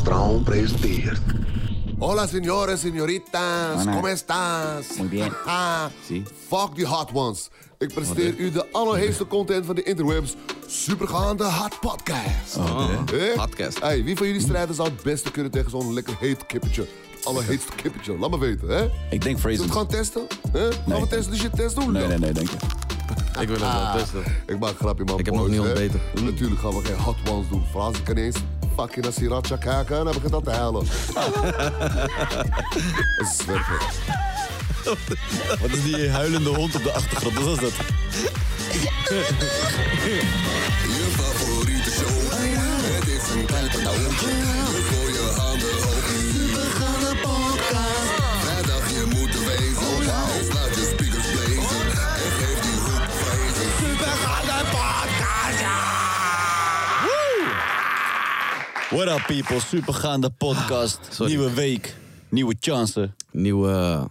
Stroom presenteert. Hola, señores, señoritas. Hola. ¿Cómo estás? Muy bien. Sí. Fuck die hot ones. Ik presenteer u de allerheetste content van de interwebs. Supergaande Hot Podcast. Oh, Hè? Podcast. Hey, wie van jullie strijders zou het beste kunnen tegen zo'n lekker heet kippetje? Het allerheetste kippetje. Laat me weten, hè? Zullen Ik denk we Fraser. het gaan testen? Hè? Gaan we Nee. testen de shit test doen? Nee, nee, nee, denk je. Ik wil het wel testen. Ik maak een grapje, man. Ik heb nog niet ontbeten. Natuurlijk gaan we geen hot ones doen. Frans, ik kan niet eens fucking naar Sriracha kijken en dan begint dat te huilen. Dat is zwerven. Wat is die huilende hond op de achtergrond? Wat was dat? Je favoriete show. Het is een kijkertouwtje. Dus What up people, supergaande podcast. Sorry. Nieuwe week, nieuwe chansen. Nieuwe...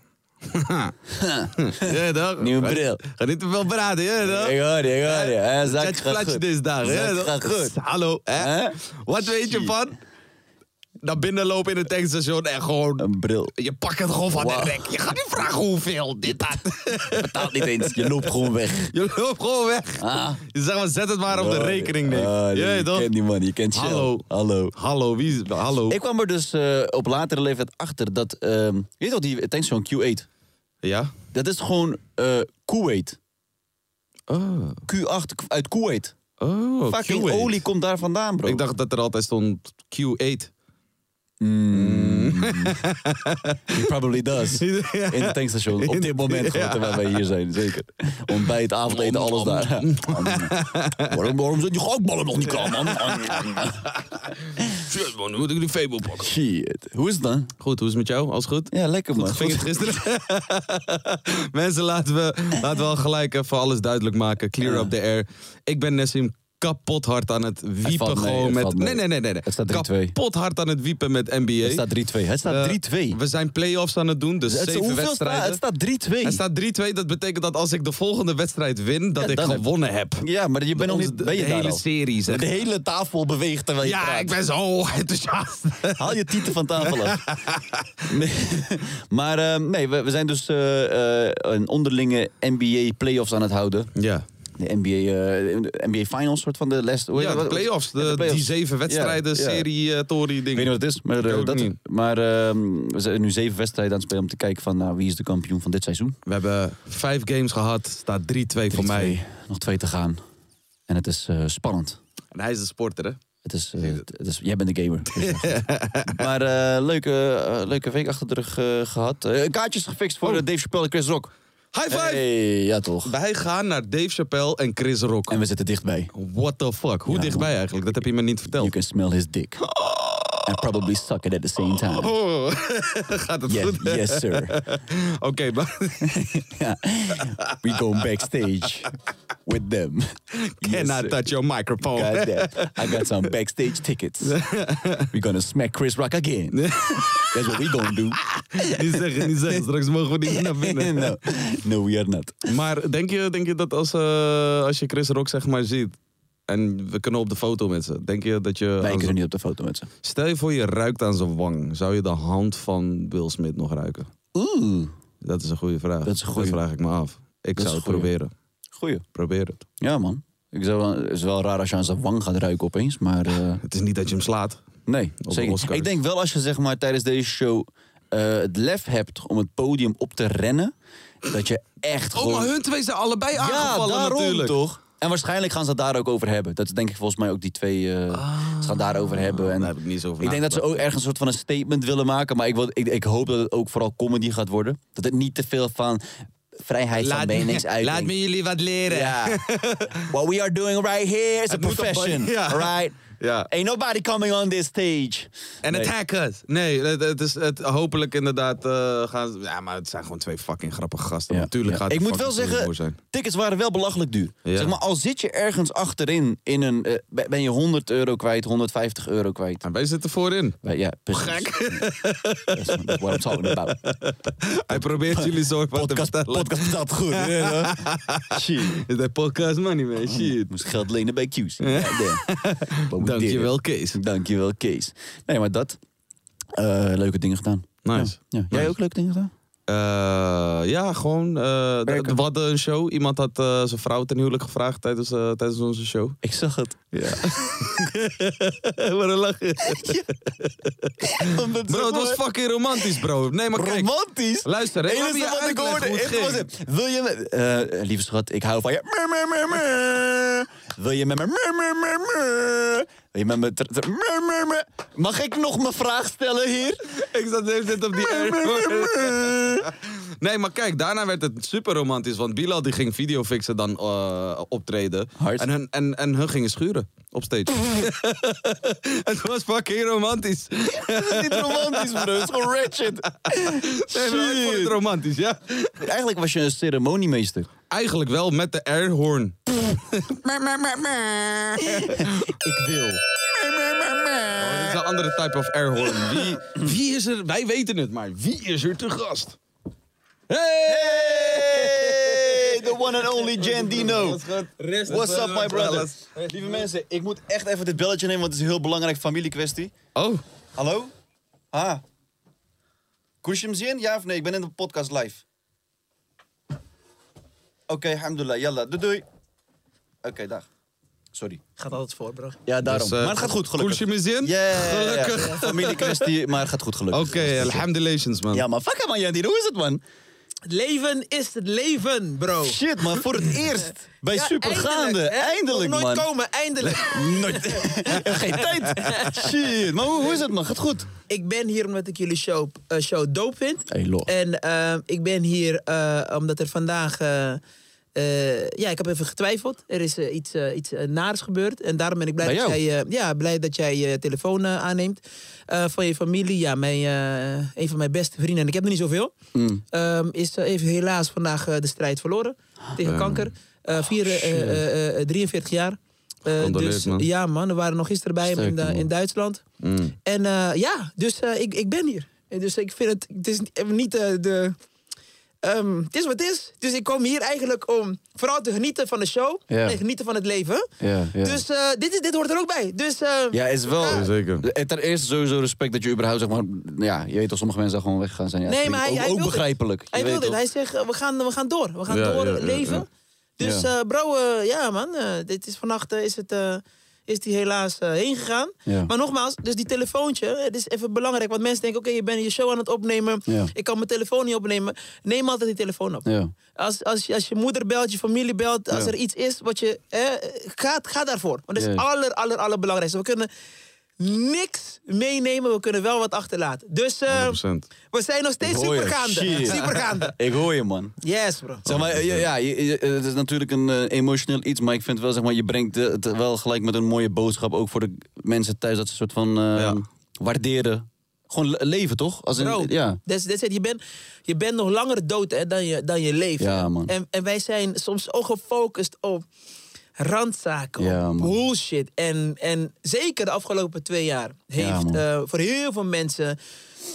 ja, toch? Nieuwe bril. Ga niet te veel praten, ja, toch? Ik hoor je, ik hoor je. Zak gaat goed. deze dagen, ja, toch? goed. Hallo, hè? Wat weet je van? Naar binnen lopen in een tankstation en gewoon... Een bril. Je pakt het gewoon van Wauw. de rek. Je gaat niet vragen hoeveel, dit, dat. Betaalt niet eens, je loopt gewoon weg. Je loopt gewoon weg. Ah. Je zegt maar, zet het maar op de rekening, nee. Ah, je kent die man, je kent Shell. Hallo. Hallo. Hallo, wie is... Hallo. Ik kwam er dus eh, op latere leeftijd achter dat... je weet toch die tankstation Q8? Ja? Dat is gewoon eh Kuwait. Oh. Q8 uit Kuwait. Oh, Fucking Q8. olie komt daar vandaan, bro. Ik dacht dat er altijd stond Q8. He probably does. In het tankstation. Op dit moment gewoon, Ja. terwijl wij hier zijn. Zeker. Ontbijt, avondeten, alles daar. waarom, waarom zijn die gehaktballen nog niet klaar, man? Shit man, hoe moet ik die Fable pakken? Shit. Hoe is het dan? Goed, hoe is het met jou? Alles goed? Ja, lekker man. Goed ging het gisteren. Mensen, laten we, laten we al gelijk even alles duidelijk maken. Clear Ja. up the air. Ik ben Nessim kapot hard aan het wiepen valt mee, gewoon het met... Nee, nee, nee, nee. nee. Het staat 3-2. Kapot hard aan het wiepen met NBA. Het staat 3-2. Het staat 3-2. Eh, we zijn play-offs aan het doen, dus Het- zeven wedstrijden. Het staat 3-2. Het staat 3-2, dat betekent dat als ik de volgende wedstrijd win, dat Ja, ik heb- gewonnen heb. Ja, maar je bent nog niet... Ben je de hele serie, zeg. De hele tafel beweegt terwijl je Ja, praat. ik ben zo enthousiast. Haal je titel van tafel af. Nee. Maar eh, nee, we, we zijn dus eh, een onderlinge NBA playoffs aan het houden. Ja. De NBA, eh, de NBA Finals, soort van de les. hoe Ja, de play-offs. De, Ja, de play-offs. Die zeven wedstrijden, Ja, ja. serie, eh, Tori ding. Ik weet niet wat het is, maar, dat, niet. maar ehm, we zijn nu zeven wedstrijden aan het spelen om te kijken van nou, wie is de kampioen van dit seizoen. We hebben vijf games gehad. Staat 3-2 voor 3-2, mij. Nog twee te gaan. En het is eh, spannend. En hij is de sporter, hè? Het is, het is, jij bent de gamer. maar leuke, leuke week achter de rug eh, gehad. Eh, kaartjes gefixt voor Oh. Dave Chappelle en Chris Rock. High five! Hey, ja toch. Wij gaan naar Dave Chappelle en Chris Rock. En we zitten dichtbij. What the fuck? Hoe Ja, dichtbij man. eigenlijk? Dat heb je me niet You verteld. can smell his dick. And probably suck it at the same time. Oh, gaat het Yes, goed? yes sir. Oké, maar. We go backstage with them. can Yes, touch your microphone? God damn. I got some backstage tickets. We're gonna smack Chris Rock again. That's what we gonna do. niet zeggen, niet zeggen. Straks mogen we niet naar binnen. no, no, we are not. Maar denk je, denk je dat als, eh, als je Chris Rock zeg maar ziet... En we kunnen op de foto met ze. Denk je dat je... Wij kunnen niet op de foto met ze. Stel je voor je ruikt aan zijn wang. Zou je de hand van Will Smith nog ruiken? Oeh. Dat is een goede vraag. Dat is een goeie. vraag ik me af. Ik Dat zou het goeie. proberen. Goeie. Probeer het. Ja man. Ik zou, wel- het is wel raar als je aan zijn wang gaat ruiken opeens, maar... eh, Het is niet dat je hem slaat. Nee, zeker. Ik denk wel als je zeg maar tijdens deze show eh, het lef hebt om het podium op te rennen, dat je echt Oh, gewoon... maar hun twee zijn allebei ja, aangevallen daarom natuurlijk. toch? En waarschijnlijk gaan ze het daar ook over hebben. Dat is denk ik volgens mij ook die twee eh ze gaan daarover hebben. En daar heb ik niet zo over ik denk dat ze ook ergens een soort van een statement willen maken, maar ik, wil, ik, ik hoop dat het ook vooral comedy gaat worden. Dat het niet te veel van vrijheid van Laat, meningsuiting. laat me jullie wat leren. Ja. What we are doing right here is a profession. Right? Ja. Ain't nobody coming on this stage. En Nee. attack us. Nee, het, het is het, hopelijk inderdaad eh, gaan. Ja, maar het zijn gewoon twee fucking grappige gasten. Ja, Natuurlijk ja. gaat Ik moet wel zeggen, tickets waren wel belachelijk duur. Ja. Zeg maar, al zit je ergens achterin in een, eh, ben je 100 euro kwijt, 150 euro kwijt. En wij zitten voorin. Wij- Ja, precies. That's what I'm talking about. Hij probeert jullie zo wat te Podcast, vertellen. podcast betaalt goed. Shit. Is dat podcast money, man? Shit. Moest geld lenen bij Q's. Dankjewel, Kees. Dankjewel, Kees. Nee, maar dat. eh, leuke dingen gedaan. Nice. Ja. Ja. Jij Nice. ook leuke dingen gedaan? Eh, ja, gewoon. eh, Werken. we hadden een show. Iemand had eh, zijn vrouw ten huwelijk gevraagd tijdens, tijdens onze show. Ik zag het. Ja. Wat een lachen. Bro, het was fucking romantisch, bro. Nee, maar kijk. romantisch. Luister, enige je wat ik hoorde, hoe het het ging. was het. Wil je met... eh, lieve schat, ik hou van je. Wil je met me... je met me... Mag ik nog mijn vraag stellen hier? Ik zat de hele tijd op die air. Nee, maar kijk, daarna werd het super romantisch. Want Bilal die ging video fixen dan eh, optreden. Hard. En hun, en, en hun gingen schuren op stage. het was fucking romantisch. Dat is niet romantisch, bro. Het is gewoon ratchet. Nee, maar ik vond het romantisch, ja. Eigenlijk was je een ceremoniemeester. Eigenlijk wel met de airhorn. Ik wil. Oh, dit is een andere type of airhorn. Wie, wie is er? Wij weten het, maar wie is er te gast? Hey, the one and only Jandino. What's up, my brother? Lieve mensen, ik moet echt even dit belletje nemen, want het is een heel belangrijk familiekwestie. Oh, Hallo? Ah. Kushim zien? Ja of nee? Ik ben in de podcast live. Oké, alhamdulillah. Yalla, doei doei. Oké, dag. Sorry. Gaat altijd voor, bro. Ja, daarom. Dus, eh, maar het gaat goed, gelukkig. Ja, ja, ja, ja. Gelukkig. Familiekwestie, maar het gaat goed, gelukkig. Oké, alhamdulations, man. Ja, maar fuck man, Jandino. Hoe is het, man? Het leven is het leven, bro. Shit, man. Voor het eerst. Bij Ja, Supergaande. Eindelijk, Nog nooit man. komen, eindelijk. Nooit. Geen tijd. Shit. Maar hoe, hoe is het, man? Gaat goed? ik ben hier omdat ik jullie show, eh, show dope vind. Hey. En eh, ik ben hier eh, omdat er vandaag... eh, ja, ik heb even getwijfeld. Er is eh, iets, eh, iets naars gebeurd. En daarom ben ik blij, Bij dat jou? jij, ja, blij dat jij je telefoon aanneemt. van je familie. Ja, mijn, een van mijn beste vrienden. En ik heb er niet zoveel. Mm. ehm, is even helaas vandaag de strijd verloren. Tegen kanker. Eh vier, eh, 43 jaar. Gecondoleerd, dus, man. Ja, man. We waren nog gisteren bij hem in, Duitsland. Mm. En ja, dus ik, ik ben hier. En Dus ik vind het, het is niet- de... ehm, het is wat het is. Dus ik kom hier eigenlijk om vooral te genieten van de show. Ja. En genieten van het leven. Ja, ja. Dus eh, dit, is, dit hoort er ook bij. Dus eh, Ja, is wel. Ja, zeker. Ten eerste sowieso respect dat je überhaupt zeg maar. Ja, je weet toch, sommige mensen gewoon weggaan zijn. Ja, Nee, maar hij- ook, hij ook begrijpelijk. hij Je weet wilde het. toch? Hij zegt, eh, we gaan, we gaan door. We gaan Ja, door ja, leven. ja. Dus Ja. eh, bro, ja man. eh, dit is vannacht is het... is die helaas eh, heen gegaan. Ja. Maar nogmaals, dus die telefoontje, het is even belangrijk. Want mensen denken, oké, je bent je show aan het opnemen. Ja. Ik kan mijn telefoon niet opnemen. Neem altijd die telefoon op. Ja. Als, als, je- als je moeder belt, je familie belt, als er iets is wat je. Eh, ga, ga daarvoor. Want dat is het aller, aller, allerbelangrijkste. We kunnen niks meenemen, we kunnen wel wat achterlaten. Dus eh, 100%. we zijn nog steeds je. supergaande. Supergaande. Ik hoor je, man. Yes, bro. Zeg maar, ja, ja, je- je- het is natuurlijk een eh, emotioneel iets, maar ik vind wel, zeg maar, je brengt eh, het wel gelijk met een mooie boodschap, ook voor de mensen thuis, dat ze een soort van eh, Ja. waarderen. Gewoon le- leven, toch? Als in, Bro, ja. that's, that's it. Je, bent, je bent nog langer dood hè, dan, je, dan je leeft. Ja, man. En, en wij zijn soms zo gefocust op randzaken, Ja, bullshit. En, en zeker de afgelopen twee jaar heeft Ja, eh, voor heel veel mensen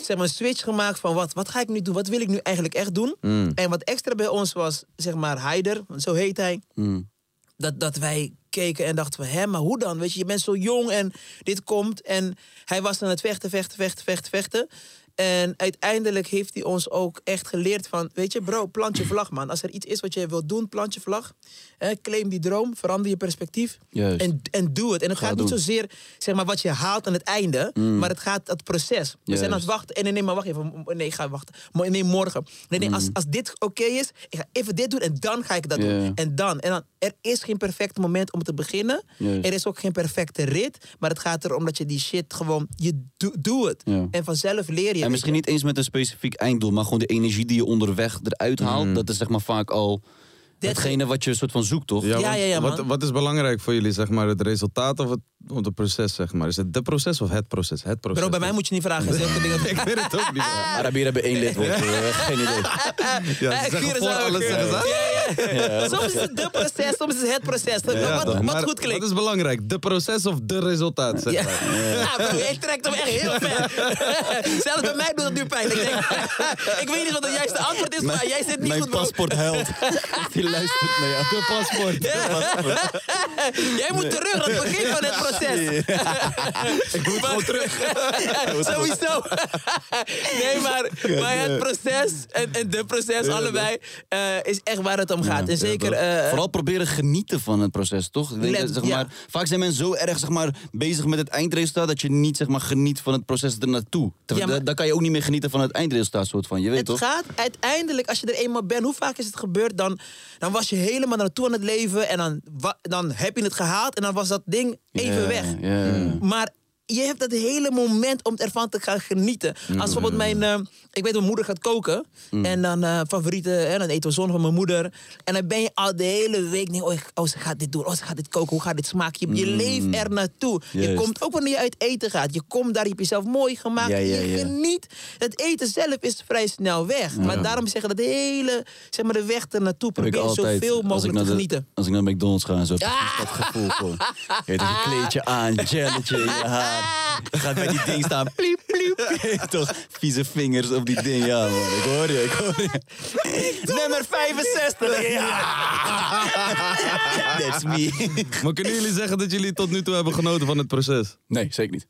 zeg maar, een switch gemaakt van wat, wat ga ik nu doen? Wat wil ik nu eigenlijk echt doen? Mm. En wat extra bij ons was, zeg maar, Haider, want zo heet hij. Mm. Dat, dat wij keken en dachten van, hè, maar hoe dan? Weet je, je bent zo jong en dit komt. En hij was aan het vechten, vechten, vechten, vechten, vechten. En uiteindelijk heeft hij ons ook echt geleerd van... weet je, bro, plant je vlag, man. Als er iets is wat je wilt doen, plant je vlag. Hè, claim die droom, verander je perspectief. Juist. En, en doe het. En het Ga gaat niet zozeer zeg maar, wat je haalt aan het einde... maar het gaat het proces. We zijn aan het wachten. En nee, nee, maar wacht even. Nee, ga wachten. Nee, morgen. Nee, nee, als, als dit oké is, ik ga even dit doen... en dan ga ik dat doen. En dan. En dan, er is geen perfect moment om te beginnen. Er is ook geen perfecte rit. Maar het gaat erom dat je die shit gewoon... Je doe, doe het. Ja. En vanzelf leer je. En misschien je. niet eens met een specifiek einddoel, maar gewoon de energie die je onderweg eruit haalt, dat is zeg maar vaak al hetgene wat je een soort van zoekt, toch? Ja, want ja, ja, wat, man. wat is belangrijk voor jullie, zeg maar, het resultaat of het, of het proces, zeg maar? Is het de proces of het proces? Het proces. Bro, bij mij moet je niet vragen. Zulke dingen. Ik weet het ook niet. Arabieren hebben één lidwoord, eh, geen idee. Ja, ze Eh, zeggen voor alles zeggen ze. Ja, ja, soms is het de proces, soms is het het proces. wat, wat Maar goed klinkt. Wat is belangrijk? De proces of de resultaat? Zeg Ja, maar. ja bro, jij trekt hem echt heel ver. Zelfs bij mij doet het nu pijn. Ik, denk, ik weet niet wat het juiste antwoord is, maar jij zit niet Mijn goed, bro. paspoort helpt. Luistert naar jou. De paspoort. Jij moet terug aan het begin van het proces. Ik moet gewoon terug. Sowieso. nee, maar, maar het proces en, en de proces, allebei, eh, is echt waar het om gaat. en zeker... eh, Vooral proberen genieten van het proces, toch? Ik denk zeg ja. maar, Vaak zijn mensen zo erg zeg maar, bezig met het eindresultaat... dat je niet zeg maar, geniet van het proces ernaartoe. Ja, maar- Dan kan je ook niet meer genieten van het eindresultaat, soort van. Je weet het toch? gaat uiteindelijk, als je er eenmaal bent, hoe vaak is het gebeurd? Dan, dan was je helemaal naartoe aan het leven en dan, dan heb je het gehaald en dan was dat ding even weg. Maar je hebt dat hele moment om ervan te gaan genieten. Als bijvoorbeeld mijn, eh, ik weet mijn moeder gaat koken en dan eh favoriete, hè, dan eten we zon van mijn moeder. En dan ben je al de hele week, nee, oh, oh ze gaat dit doen, oh ze gaat dit koken, hoe gaat dit smaken? Je, je leeft er naartoe. Je komt ook wanneer je uit eten gaat. Je komt daar, je hebt jezelf mooi gemaakt. Ja, ja, je geniet. Het eten zelf is vrij snel weg. Maar daarom zeggen dat de hele, zeg maar de weg er naartoe, probeer altijd, zoveel mogelijk te de- genieten. Als ik naar McDonald's ga en zo, Ah. dat gevoel gewoon. Je je kleedje aan, jelletje in je haar. Je gaat bij die ding staan, pliep, pliep. Toch, vieze vingers op die ding. Ja man, ik hoor je, ik hoor je. Nummer 65, ja. That's me. Maar kunnen jullie zeggen dat jullie tot nu toe hebben genoten van het proces? Nee, zeker niet.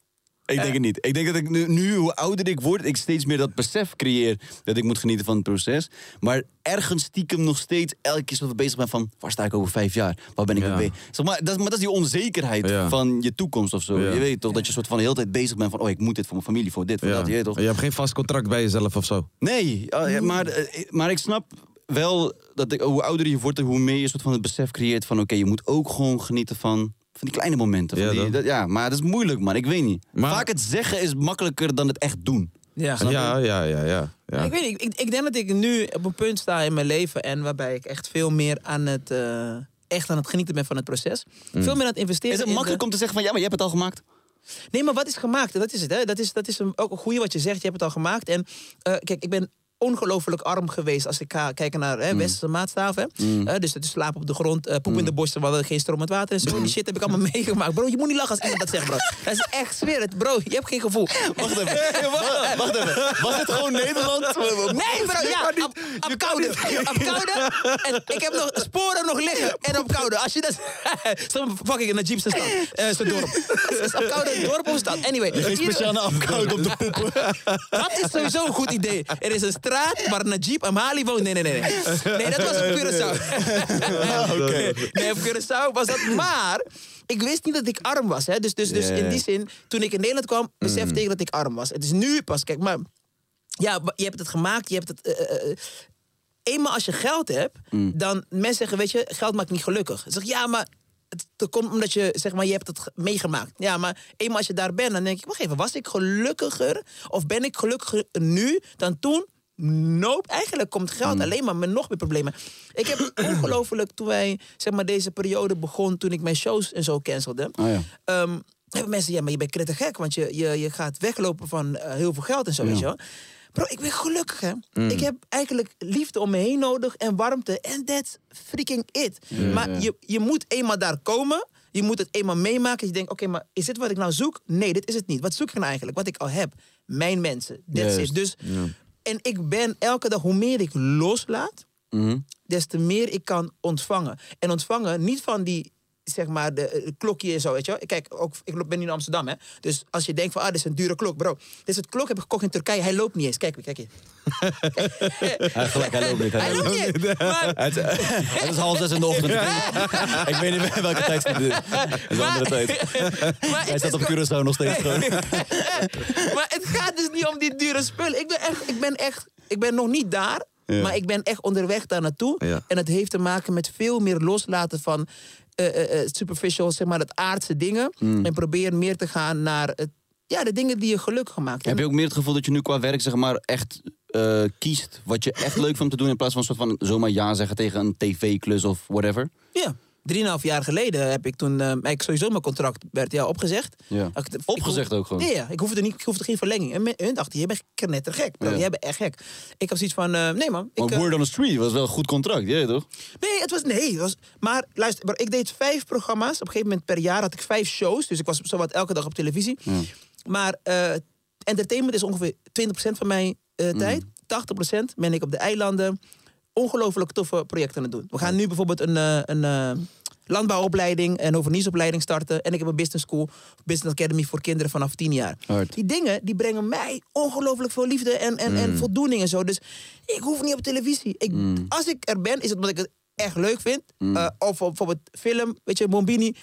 Ik denk het niet. Ik denk dat ik nu, nu, hoe ouder ik word, ik steeds meer dat besef creëer dat ik moet genieten van het proces. Maar ergens stiekem nog steeds elke keer zo bezig ben van, waar sta ik over vijf jaar? Waar ben ik Ja. mee bezig? Zeg maar, dat, maar dat is die onzekerheid Ja. van je toekomst of zo. Ja. Je weet toch, dat je soort van de hele tijd bezig bent van, oh, ik moet dit voor mijn familie, voor dit, voor dat. Je weet toch? Je hebt geen vast contract bij jezelf of zo. Nee, ja, ja, maar, eh, maar ik snap wel dat ik, hoe ouder je wordt, hoe meer je soort van het besef creëert van, oké, je moet ook gewoon genieten van, van die kleine momenten. Van Ja, die, dat, ja, maar dat is moeilijk, man. Ik weet niet. Maar- Vaak het zeggen is makkelijker dan het echt doen. Ja. Ja, ja, ja, ja. ja. Ik weet niet, ik, ik denk dat ik nu op een punt sta in mijn leven en waarbij ik echt veel meer aan het, eh, echt aan het genieten ben van het proces. Veel meer aan het investeren. Is het in de- makkelijk om te zeggen van, ja, maar je hebt het al gemaakt? Nee, maar wat is gemaakt? Dat is het, hè? Dat is, dat is een, ook een goede wat je zegt. Je hebt het al gemaakt. En eh, kijk, ik ben ongelooflijk arm geweest als ik ga kijken naar hè, westerse maatstaven. Eh, dus dat is slapen op de grond, eh, poep in de bossen, we hadden geen stroom met water en zo. Die shit heb ik allemaal meegemaakt. Bro, je moet niet lachen als iemand dat zegt, bro. Dat is echt zweer het, bro. Je hebt geen gevoel. Wacht even, wacht, wacht even. Was het gewoon Nederland? Nee, bro, ja, op, op koude. Op koude. En ik heb nog sporen nog liggen. En op koude. Als je dat... Zo'n fucking Najib zijn stad. Eh, zijn dorp. Is op koude dorp of stad. Anyway. Geen speciale afkoud om te poepen. Dat is sowieso een goed idee. Er is een straat waar Najib Amali woont. Nee, nee, nee. Nee, nee dat was op Curaçao. Nee, op Curaçao was dat. Maar ik wist niet dat ik arm was. Hè. Dus, dus, dus in die zin, toen ik in Nederland kwam, besefte ik dat ik arm was. Het is nu pas, kijk, maar... Ja, je hebt het gemaakt, je hebt het... eh, eenmaal als je geld hebt, dan mensen zeggen, weet je, geld maakt niet gelukkig. Ze zeggen, ja, maar het dat komt omdat je, zeg maar, je hebt het ge- meegemaakt. Ja, maar eenmaal als je daar bent, dan denk ik, wacht even, was ik gelukkiger of ben ik gelukkiger nu dan toen? Nope, eigenlijk komt geld alleen maar met nog meer problemen. Ik heb ongelooflijk, toen wij, zeg maar, deze periode begon, toen ik mijn shows en zo cancelde. Oh ja. Ehm, hebben mensen, ja, maar je bent kritte gek, want je, je, je gaat weglopen van eh, heel veel geld en zo, weet je wel. Bro, ik ben gelukkig, hè. Ik heb eigenlijk liefde om me heen nodig en warmte. En that's freaking it. maar Je, je moet eenmaal daar komen. Je moet het eenmaal meemaken. Je denkt, oké, maar is dit wat ik nou zoek? Nee, dit is het niet. Wat zoek ik nou eigenlijk? Wat ik al heb. Mijn mensen. That's it. Dus, En ik ben elke dag, hoe meer ik loslaat Mhm. des te meer ik kan ontvangen. En ontvangen niet van die, zeg maar, de, eh, klokje en zo, weet je wel. Kijk, ook, ik ben nu in Amsterdam, hè. Dus als je denkt van, ah, dit is een dure klok. Bro, dit is het klok heb ik gekocht in Turkije. Hij loopt niet eens. Kijk, kijk hier. Hij, gelijk, hij loopt niet. Hij, Hij loopt loopt niet. Maar, Het, het is half zes in de ochtend. Ik weet niet welke tijd het is. Het is een andere tijd. maar Hij staat op Curaçao nog steeds gewoon. maar het gaat dus niet om die dure spullen. Ik ben echt, ik ben echt, ik ben nog niet daar. Ja. Maar ik ben echt onderweg daar naartoe. Ja. En het heeft te maken met veel meer loslaten van eh, eh, eh, superficial, zeg maar, het aardse dingen. Mm. En probeer meer te gaan naar het, ja, de dingen die je gelukkig maakt. Heb je ook meer het gevoel dat je nu qua werk zeg maar echt kiest wat je echt leuk vindt om te doen in plaats van een soort van zomaar ja zeggen tegen een tv-klus of whatever? Ja. Drieënhalf jaar geleden heb ik toen... eigenlijk sowieso mijn contract werd ja, opgezegd. Ja. Ik- ik- Opgezegd ook gewoon? Ja, ja, ik hoefde, niet, ik hoefde geen verlenging. En hun dachten, je bent knettergek. Bro. Ja. Jij bent echt gek. Ik had zoiets van, eh, nee man. Ik, Maar eh, Word on the Street was wel een goed contract, ja, toch? Nee, het was nee. Het was, maar luister, bro, ik deed vijf programma's. Op een gegeven moment per jaar had ik vijf shows. Dus ik was zowat elke dag op televisie. Maar entertainment is ongeveer 20% van mijn eh, tijd. 80% ben ik op de eilanden ongelooflijk toffe projecten aan het doen. We gaan nu bijvoorbeeld een, eh, een eh, landbouwopleiding en overnieuwsopleiding starten. En ik heb een business school, business academy voor kinderen vanaf 10 jaar. Hard. Die dingen die brengen mij ongelooflijk veel liefde en, en, en voldoening en zo. Dus ik hoef niet op televisie. Ik, Als ik er ben, is het omdat ik het echt leuk vind. Eh, of bijvoorbeeld film, weet je, Bombini.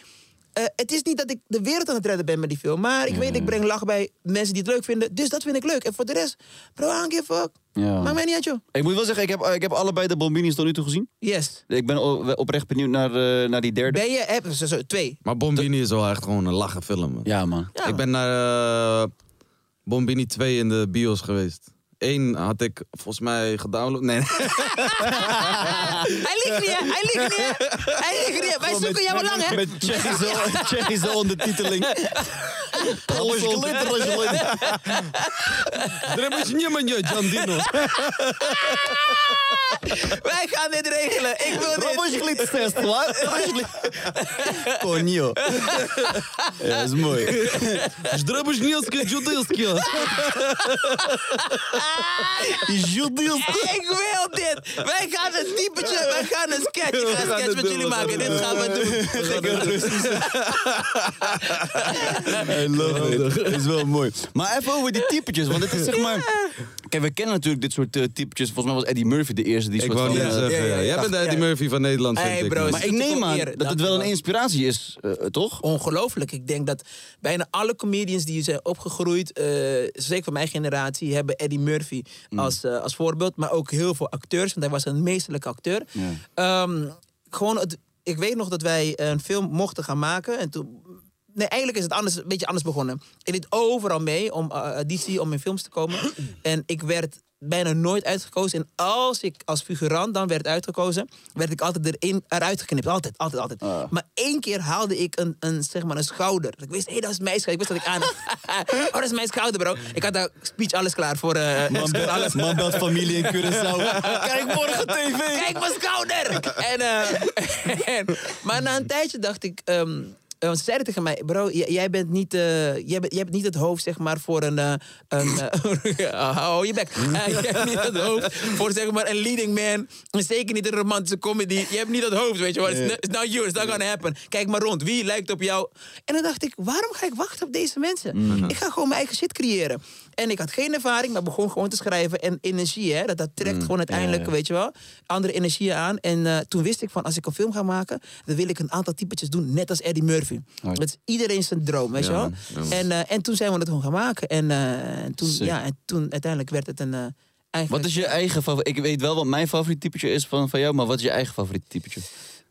Eh, het is niet dat ik de wereld aan het redden ben met die film. Maar ik weet, ik breng lach bij mensen die het leuk vinden. Dus dat vind ik leuk. En voor de rest, bro, I don't give a fuck. Ja. Maakt mij niet uit, joh. Ik moet wel zeggen, ik heb, ik heb allebei de Bombinis tot nu toe gezien. Yes. Ik ben oprecht benieuwd naar, eh, naar die derde. Ben je, heb, zo, zo, twee. Maar Bombini is wel echt gewoon een lachen film. man. Ja, man. Ja. Ik ben naar eh, Bombini 2 in de bios geweest. Eén had ik volgens mij gedownload. Nee. hij liegt niet, hij liegt niet. Hij liegt niet. Wij zoeken jou al lang, hè? Met Chase ondertiteling. Alles glitter, glitter. Er is Dino. Jandino. Wij gaan dit regelen. Ik wil dit. Rommel glittertest, wat? Konio. Ja, is mooi. Zdrubbers Nielske Judilske. Ik wil dit. Wij gaan een typetje, wij gaan een sketch. Ik ga een gaan sketch met jullie maken. Dit gaan we doen. I love it. Dat is wel mooi. Maar even over die typetjes, want het is zeg maar... Kijk, we kennen natuurlijk dit soort eh, typetjes. Volgens mij was Eddie Murphy de eerste die Ik soort wou van... net eh, zeggen, ja, ja, ja, ja. jij bent de Eddie Ja. Murphy van Nederland, vind Hey, ik. bro, is- maar ik neem aan dat het wel een inspiratie is, eh, toch? Ongelooflijk. Ik denk dat bijna alle comedians die zijn opgegroeid, eh, zeker van mijn generatie, hebben Eddie Murphy als, eh, als voorbeeld. Maar ook heel veel acteurs, want hij was een meesterlijke acteur. Ehm, gewoon het, ik weet nog dat wij een film mochten gaan maken. En toen. Nee, eigenlijk is het anders, een beetje anders begonnen. Ik deed overal mee om auditie, om in films te komen. en ik werd bijna nooit uitgekozen. En als ik als figurant dan werd uitgekozen, werd ik altijd erin, eruit geknipt. Altijd, altijd, altijd. Maar één keer haalde ik een, een, zeg maar een schouder. Ik wist, hé, dat is mijn schouder. Ik wist dat ik aan Oh, dat is mijn schouder, bro. Ik had daar speech alles klaar voor. eh, Man alles. man belt familie in Curaçao. Kijk morgen tv. Kijk mijn schouder! en, eh, en- maar na een tijdje dacht ik... ehm, eh, want ze zeiden tegen mij, bro, jij bent niet, eh, jij bent, jij bent niet het hoofd, zeg maar, voor een... eh, een eh, hou je bek. Eh, jij hebt niet het hoofd voor, zeg maar, een leading man. Zeker niet een romantische comedy. Je hebt niet het hoofd, weet je wel. It's, not- it's not you, it's not gonna happen. Kijk maar rond, wie lijkt op jou? En dan dacht ik, waarom ga ik wachten op deze mensen? Ik ga gewoon mijn eigen shit creëren. En ik had geen ervaring, maar begon gewoon te schrijven. En energie, hè, dat, dat trekt gewoon uiteindelijk, weet je wel, andere energieën aan. En eh, toen wist ik van, als ik een film ga maken, dan wil ik een aantal typetjes doen, net als Eddie Murphy. Dat is iedereen zijn droom, weet je wel. en, eh, en toen zijn we het gewoon gaan maken. En, eh, en, toen, Sick. ja, en toen uiteindelijk werd het een... eigenlijk, Wat is je eigen favoriet? Ik weet wel wat mijn favoriet typetje is van, van jou, maar wat is je eigen favoriet typetje?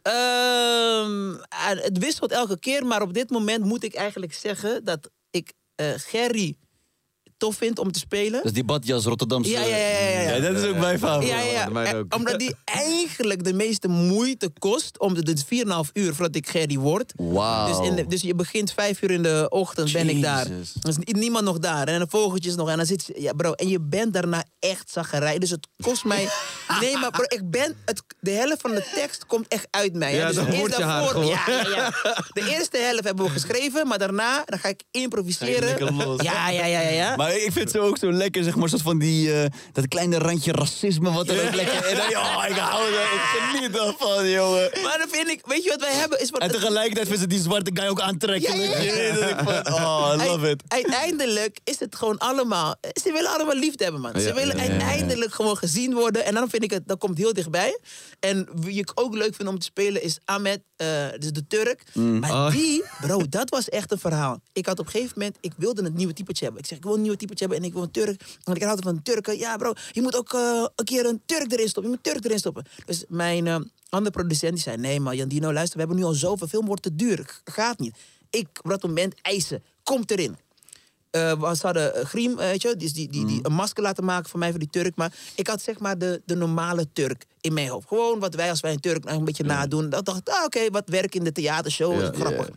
Ah, het wisselt elke keer, maar op dit moment moet ik eigenlijk zeggen dat ik eh, Gerry tof vind om te spelen. Dat is die badjas Rotterdamse. Ja, ja, ja, ja, ja. dat is ook mijn favoriet. Ja, ja, Eh. Omdat die eigenlijk de meeste moeite kost. Om de, dus 4,5 uur voordat ik Gerry word. Wauw. Dus, in de- dus je begint 5 uur in de ochtend, ben ik daar. Er is ni- niemand nog daar. En de vogeltjes nog. En dan zit je, ja, bro. En je bent daarna echt zaggerij. Dus het kost mij. Nee, maar bro, ik ben. Het, de helft van de tekst komt echt uit mij. hè. Ja, dus eerst wordt je haar daarvoor- gewoon. ja, ja, ja. De eerste helft hebben we geschreven. Maar daarna dan ga ik improviseren. los. Ja, ja, ja, ja. ja. Ik vind ze ook zo lekker, zeg maar, soort van die, eh, dat kleine randje racisme wat er ook lekker... Ja, ik hou er, ik geniet ervan, jongen. Maar dan vind ik, weet je wat wij hebben? Is wat, En tegelijkertijd vinden ze die zwarte guy ook aantrekkelijk. Ja, van, oh, I love it. Uite- Uiteindelijk is het gewoon allemaal. Ze willen allemaal liefde hebben, man. Ze willen uiteindelijk gewoon gezien worden. En dan vind ik het, dat komt heel dichtbij. En wie ik ook leuk vind om te spelen is Ahmed, eh dus de Turk. Maar Oh. die, bro, dat was echt een verhaal. Ik had op een gegeven moment, ik wilde een nieuwe typetje hebben. Ik zeg, ik wil een nieuwe typetje hebben en ik wil een Turk. Want ik hou van Turken. Ja, bro, je moet ook eh, een keer een Turk erin stoppen. Je moet een Turk erin stoppen. Dus mijn eh, andere producent die zei, nee man, Jandino, luister, we hebben nu al zoveel film, wordt te duur. Gaat niet. Ik op dat moment eisen, komt erin. eh, we ze hadden Griem, weet je, dus die, die, die een masker laten maken voor mij, voor die Turk. Maar ik had zeg maar de, de normale Turk in mijn hoofd. Gewoon wat wij als wij een Turk nou een beetje nadoen. Dat dacht ik, ah, oké, wat werk in de theatershow, Ja. grappig.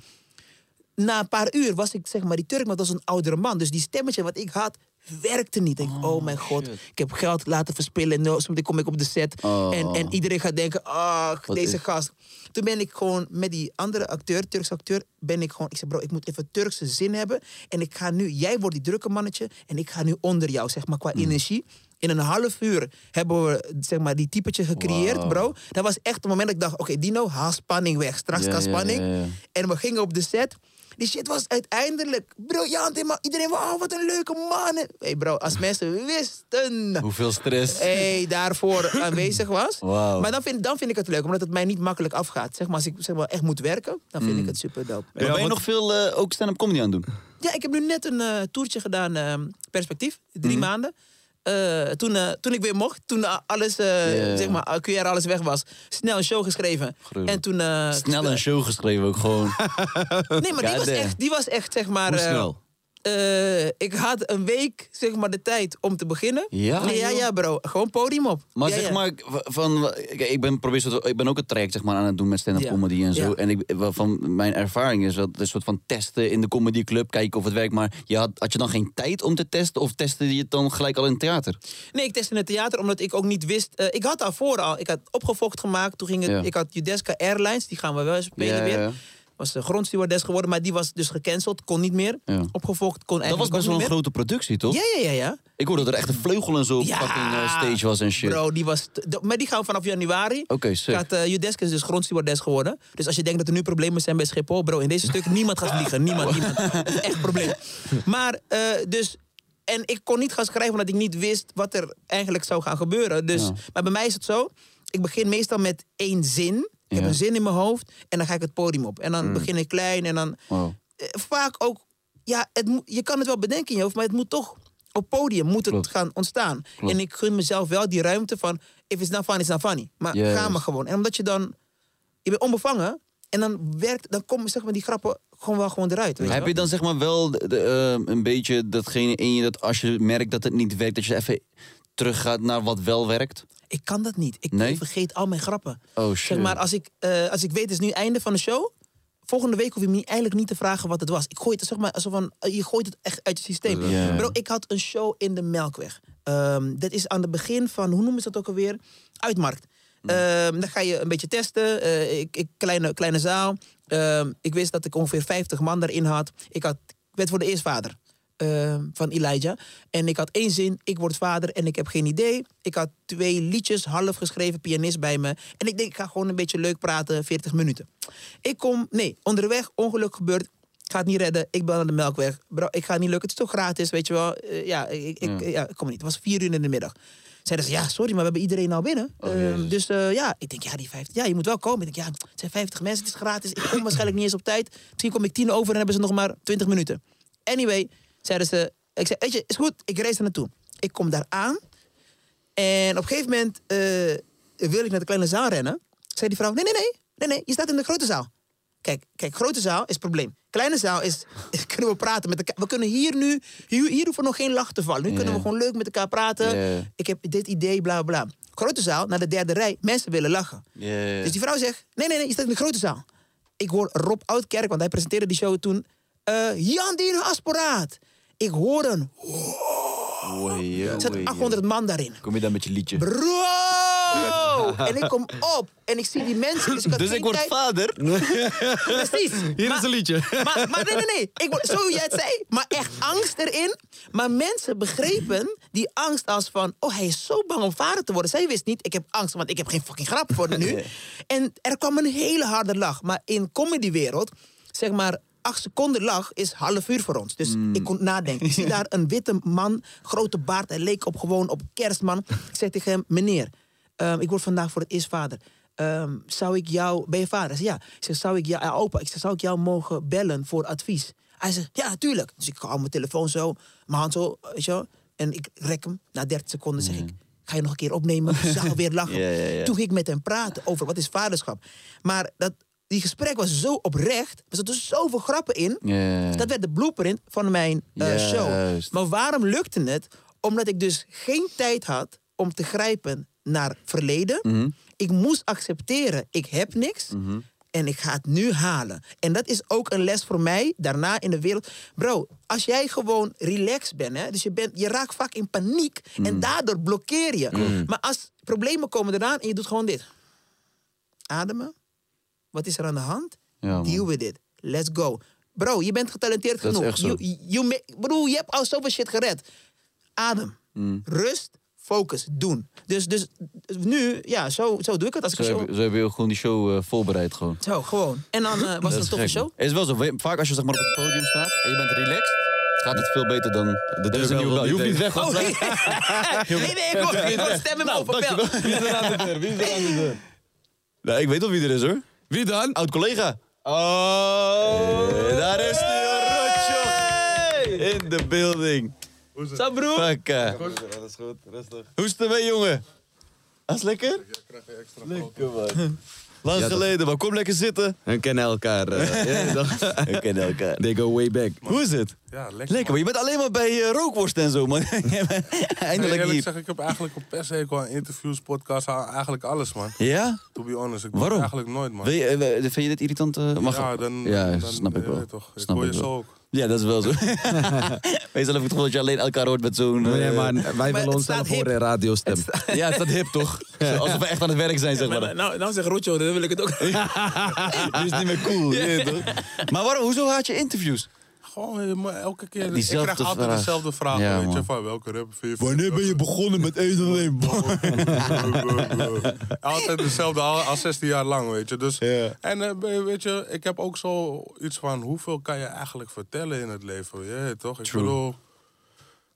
Na een paar uur was ik zeg maar die Turk, maar dat was een oudere man. Dus die stemmetje wat ik had, werkte niet. Ik denk, oh, mijn god, ik heb geld laten verspillen. No, zometeen kom ik op de set. Oh. En, en iedereen gaat denken, ach, deze is- gast. Toen ben ik gewoon met die andere acteur, Turkse acteur, ben ik gewoon... Ik zei, bro, ik moet even Turkse zin hebben. En ik ga nu, jij wordt die drukke mannetje. En ik ga nu onder jou, zeg maar, qua Hmm. energie. In een half uur hebben we zeg maar, die typetje gecreëerd, bro. Dat was echt het moment dat ik dacht, oké, Dino, haal spanning weg. Straks ja, spanning. En we gingen op de set. Die shit was uiteindelijk briljant. Iedereen, wow, wat een leuke man. Hé hey bro, als mensen wisten Hoeveel stress. hey, daarvoor aanwezig was. Maar dan vind, dan vind ik het leuk, omdat het mij niet makkelijk afgaat. Zeg maar, als ik zeg maar, echt moet werken, dan vind Mm. ik het super dope. Maar ben je want- nog veel eh, ook stand-up comedy aan het doen? Ja, ik heb nu net een eh toertje gedaan, eh, perspectief, drie Mhm. maanden. Eh, toen, eh, toen ik weer mocht, toen alles, eh, zeg maar, QR alles weg was, snel een show geschreven. Gruwelijk. En toen... Snel een show geschreven ook gewoon. Nee, maar die was, echt, die was echt, zeg maar... Hoe snel? Eh, ik had een week, zeg maar, de tijd om te beginnen. Ja, Nee, ja, ja, bro. Gewoon podium op. Maar Ja, zeg ja. maar, van, ik, ben, probeer, ik ben ook het traject zeg maar, aan het doen met stand-up Ja. comedy en zo. En ik, van mijn ervaring is dat een soort van testen in de comedyclub, kijken of het werkt. Maar je had, had je dan geen tijd om te testen of testte je het dan gelijk al in het theater? Nee, ik testte in het theater omdat ik ook niet wist. eh, ik had daarvoor al, ik had opgefokt gemaakt. Toen ging het, ik had Judeska Airlines, die gaan we wel spelen Ja, weer. Was de grondstewardess geworden, maar die was dus gecanceld, kon niet meer. Ja. Opgefokt, kon Dat was best wel een grote productie, toch? Ja, ja, ja, ja. Ik hoorde dat er echt een vleugel en zo op Ja, fucking eh, stage was en shit. Bro, die was. Maar die gaan we vanaf januari. Oké, sick. Gaat, eh is dus grondstewardess geworden. Dus als je denkt dat er nu problemen zijn bij Schiphol, bro, in deze stuk niemand gaat vliegen. Niemand, niemand. Dat is echt een probleem. Maar, eh, dus. En ik kon niet gaan schrijven omdat ik niet wist wat er eigenlijk zou gaan gebeuren. Dus, Ja. Maar bij mij is het zo. Ik begin meestal met één zin. Ik heb een zin in mijn hoofd. En dan ga ik het podium op. En dan Mm. begin ik klein. En dan Wow. eh, vaak ook, ja, het je kan het wel bedenken in je hoofd, maar het moet toch op podium moet het Klopt. gaan ontstaan. Klopt. En ik gun mezelf wel die ruimte van, if it's not funny, it's not funny. Maar ga maar gewoon. En omdat je dan, je bent onbevangen en dan werkt, dan komen zeg maar die grappen gewoon wel gewoon eruit. Weet je Heb wel? je dan zeg maar wel de- de, eh, een beetje datgene in je dat als je merkt dat het niet werkt, dat je even teruggaat naar wat wel werkt? Ik kan dat niet. Ik Nee? vergeet al mijn grappen. Oh shit. Zeg maar, als ik, eh, als ik weet, het is nu einde van de show. Volgende week hoef je me eigenlijk niet te vragen wat het was. Ik gooi het, zeg maar, alsof van, eh, je gooit het echt uit je systeem. Bro, ik had een show in de Melkweg. Ehm, dat is aan het begin van, hoe noemen ze dat ook alweer? Uitmarkt. Ehm, dan ga je een beetje testen. Eh, ik, ik, kleine, kleine zaal. Ehm, ik wist dat ik ongeveer 50 man daarin had. Ik, had, ik werd voor de eerst vader. Ehm, van Elijah. En ik had één zin, ik word vader en ik heb geen idee. Ik had twee liedjes, half geschreven, pianist bij me. En ik denk, ik ga gewoon een beetje leuk praten, 40 minuten. Ik kom, nee, onderweg, ongeluk gebeurd. Ik ga het niet redden, ik ben aan de melkweg. Bro, ik ga het niet lukken, het is toch gratis, weet je wel. Eh, ja, ik, ik, ja, ik kom niet. Het was vier uur in de middag. Zeiden ze, ja, sorry, maar we hebben iedereen al binnen. Oh, Ehm, dus eh, ja, ik denk, ja, die 50, ja, je moet wel komen. Ik denk, ja, het zijn 50 mensen, het is gratis. Ik kom waarschijnlijk niet eens op tijd. Misschien kom ik tien over en hebben ze nog maar 20 minuten. Anyway, zeiden ze, ik zei, weet je, is goed, ik race er naartoe. Ik kom daar aan en op een gegeven moment eh, wil ik naar de kleine zaal rennen. Zei die vrouw, nee, nee, nee, nee, nee, je staat in de grote zaal. Kijk, kijk, grote zaal is het probleem. Kleine zaal is, kunnen we praten met elkaar. We kunnen hier nu, hier, hier hoeven nog geen lach te vallen. Nu kunnen we gewoon leuk met elkaar praten. Ik heb dit idee, bla bla. Grote zaal, naar de derde rij, mensen willen lachen. Dus die vrouw zegt, nee, nee, nee, je staat in de grote zaal. Ik hoor Rob Oudkerk, want hij presenteerde die show toen. eh Jan Dien Hasporaat. Ik hoor een, er oei, zaten 800 man daarin. Kom je dan met je liedje? Bro! en ik kom op en ik zie die mensen. Dus ik, Dus ik word tijd- vader? Precies. Hier maar, is een liedje. Maar, maar nee, nee, nee. Ik word, zo hoe jij het zei. Maar echt angst erin. Maar mensen begrepen die angst als van... Oh, hij is zo bang om vader te worden. Zij wist niet, ik heb angst, want ik heb geen fucking grap voor nu. En er kwam een hele harde lach. Maar in comedywereld, zeg maar... Acht seconden lach is half uur voor ons. Dus ik kon nadenken. Ik zie daar een witte man, grote baard. Hij leek op gewoon op kerstman. Ik zeg tegen hem, meneer, ehm, ik word vandaag voor het eerst vader. Ehm, zou ik jou, ben je vader? Ja. Ik zeg, zou ik jou, ja, opa, ik zeg, zou ik jou mogen bellen voor advies? Hij zegt, ja, natuurlijk. Dus ik hou mijn telefoon zo, mijn hand zo, weet je wel. En ik rek hem. Na 30 seconden zeg ik, ga je nog een keer opnemen? De zaal weer lachen. Ja, ja, ja. Toen ging ik met hem praten over wat is vaderschap. Maar dat, die gesprek was zo oprecht. Er zaten zoveel grappen in. Dat werd de blueprint van mijn eh, show. Maar waarom lukte het? Omdat ik dus geen tijd had om te grijpen naar verleden. Mhm. Ik moest accepteren, ik heb niks. En ik ga het nu halen. En dat is ook een les voor mij daarna in de wereld. Bro, als jij gewoon relaxed bent, hè, dus je, bent, je raakt vaak in paniek Mhm. en daardoor blokkeer je. Maar als problemen komen eraan en je doet gewoon dit: ademen. Wat is er aan de hand? Ja. Deal with it. Let's go. Bro, je bent getalenteerd Dat is genoeg. echt zo. You- you ma- Bro, je hebt al zoveel shit gered. Adem. Mm. Rust. Focus. Doen. Dus, dus nu, ja, zo, zo doe ik het als ik Zo een show... zo heb je gewoon die show eh, voorbereid gewoon. Zo, gewoon. En dan eh, was het is een toffe gek, show. Het is wel zo. Vaak als je zeg maar, op het podium staat en je bent relaxed, gaat het veel beter dan... De deur is een wel nieuwe bel. Je hoeft niet weg. Oh, nee. nee, nee, ik hoor, ik hoor stem in mijn Nou, overbel. dankjewel. Wie is er aan de deur? Wie is er aan de deur? Nou, ik weet wel wie er is hoor. Wie dan? Oud collega. Oh, daar is die Rotjoch. In de building. Zo, broer. Pakka. Dat is goed, rustig. Hoe is het ermee, jongen? Alles lekker? Lekker, man. Lang geleden, maar kom lekker zitten. En kennen elkaar. eh? We kennen elkaar. They go way back. Hoe is het? Ja, lekker. Lekker, maar je bent alleen maar bij eh, rookworst en zo, man. Nee, Eindelijk eerlijk hier. zeg, ik heb eigenlijk op pershekel aan interviews, podcasts, eigenlijk alles, man. Ja? To be honest, ik doe Waarom? het eigenlijk nooit, man. Wil je, eh, vind je dit irritant? eh, mag ja, dan, ja, dan, snap ik je wel. toch, ik Snap hoor ik je wel. zo ook. Ja, dat is wel zo. Meestal heb ik het gevoel dat je alleen elkaar hoort met zo'n... Nee, eh, maar wij Maar willen het onszelf staat horen in radiostem. Ja, het staat hip toch? Alsof we echt aan het werk zijn, zeg maar. Maar, nou, nou zeg Rotjo, dan wil ik het ook. Nu is het niet meer cool. toch? Maar waarom, hoezo haat je interviews? Gewoon eh, maar elke keer. ik Diezelfde krijg altijd vraag. dezelfde vraag, Ja, weet je, van welke rapper vind je Wanneer ben je begonnen met eten alleen? Altijd dezelfde, al, al 16 jaar lang, weet je. Dus, Ja. En eh, weet je, ik heb ook zo iets van, hoeveel kan je eigenlijk vertellen in het leven? Toch? Ik True. bedoel,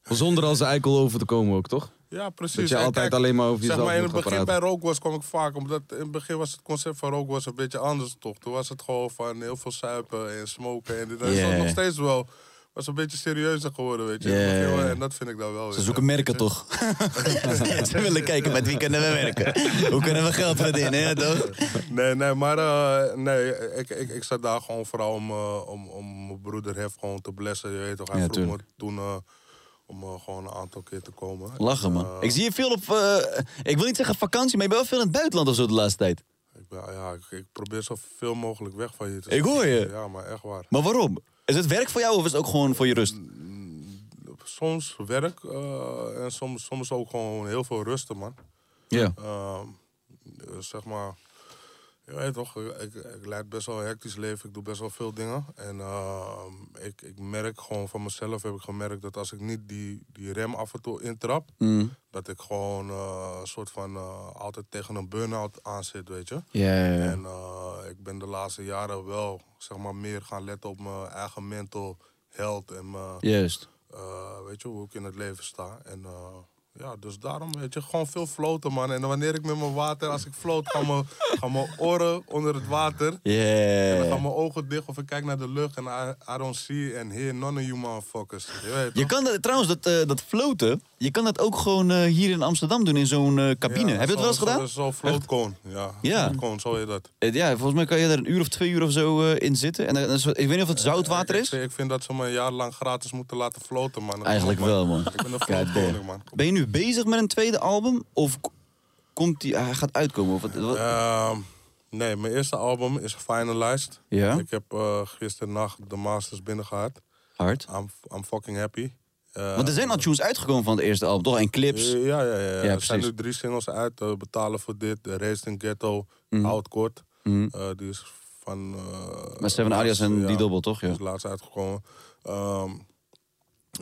Zonder als eikel over te komen ook, toch? Ja precies. Dat je En altijd alleen maar over zeg jezelf maar, in het begin bij praten. Rookwas kwam ik vaak, omdat in het begin was het concept van Rookwas een beetje anders toch. Toen was het gewoon van heel veel suipen en smoken en dit. Dat is nog steeds wel. Was een beetje serieuzer geworden, weet je. En dat vind ik dan wel. Ze zoeken merken je. toch? Ze willen kijken met wie kunnen we werken. Hoe kunnen we geld verdienen, hè, toch? Nee, nee, maar eh, nee, ik, ik, ik zat daar gewoon vooral om, eh, om, om mijn broeder Hef gewoon te blessen. Je weet toch, hij Ja, vroeg me toen eh, om eh, gewoon een aantal keer te komen. Lachen, man. Eh, Ik zie je veel op... eh, ik wil niet zeggen vakantie, maar je bent wel veel in het buitenland of zo de laatste tijd. ik, ben, ja, ik, ik probeer zoveel mogelijk weg van je te Ik hoor je. Ja, maar echt waar. Maar waarom? Is het werk voor jou of is het ook gewoon voor je rust? Soms werk en soms, soms ook gewoon heel veel rusten, man. Ja. Zeg maar, je weet toch, ik, ik leid best wel een hectisch leven. Ik doe best wel veel dingen. En ehm, ik, ik merk gewoon van mezelf, heb ik gemerkt dat als ik niet die, die rem af en toe intrap, Mm. dat ik gewoon eh, een soort van eh, altijd tegen een burn-out aan zit, weet je. Ja, ja, ja. En eh, ik ben de laatste jaren wel, zeg maar, meer gaan letten op mijn eigen mental health en mijn, Juist. weet je, hoe ik in het leven sta. En ja, dus daarom, weet je, gewoon veel floten, man. En wanneer ik met mijn water, als ik float, gaan mijn, gaan mijn oren onder het water. En dan Yeah. gaan mijn ogen dicht of ik kijk naar de lucht en I, I don't see and hear none of you motherfuckers. Je weet Je kan dat, trouwens, dat, eh, dat floten, je kan dat ook gewoon eh, hier in Amsterdam doen in zo'n eh, cabine. Ja, Heb je dat wel eens gedaan? zo- Zo'n floatcone, ja. Ja. Floatcone, zo heet dat. Ja, volgens mij kan je er een uur of twee uur of zo in zitten. En dan ik weet niet of het zoutwater is. ik vind dat ze me een jaar lang gratis moeten laten floten, man. Eigenlijk wel, man. Ik ben een God float damn. koning, man. Ben je nu bezig met een tweede album? Of komt die, hij gaat uitkomen? Of wat, wat- Ehm, nee, mijn eerste album is finalized. Ja? Ik heb eh gisternacht de masters binnengehad. Hard. I'm, I'm fucking happy. Eh, Want er zijn al tunes uitgekomen van het eerste album, toch? En clips. Ja, ja, ja. ja. Ja, er zijn nu drie singles uit. eh, Betalen voor dit, Raised in Ghetto, Mhm. Oud Kort. Mhm. Die is van... Met Seven Alias en die dobbel, toch? Ja. Die is laatst uitgekomen. Ehm,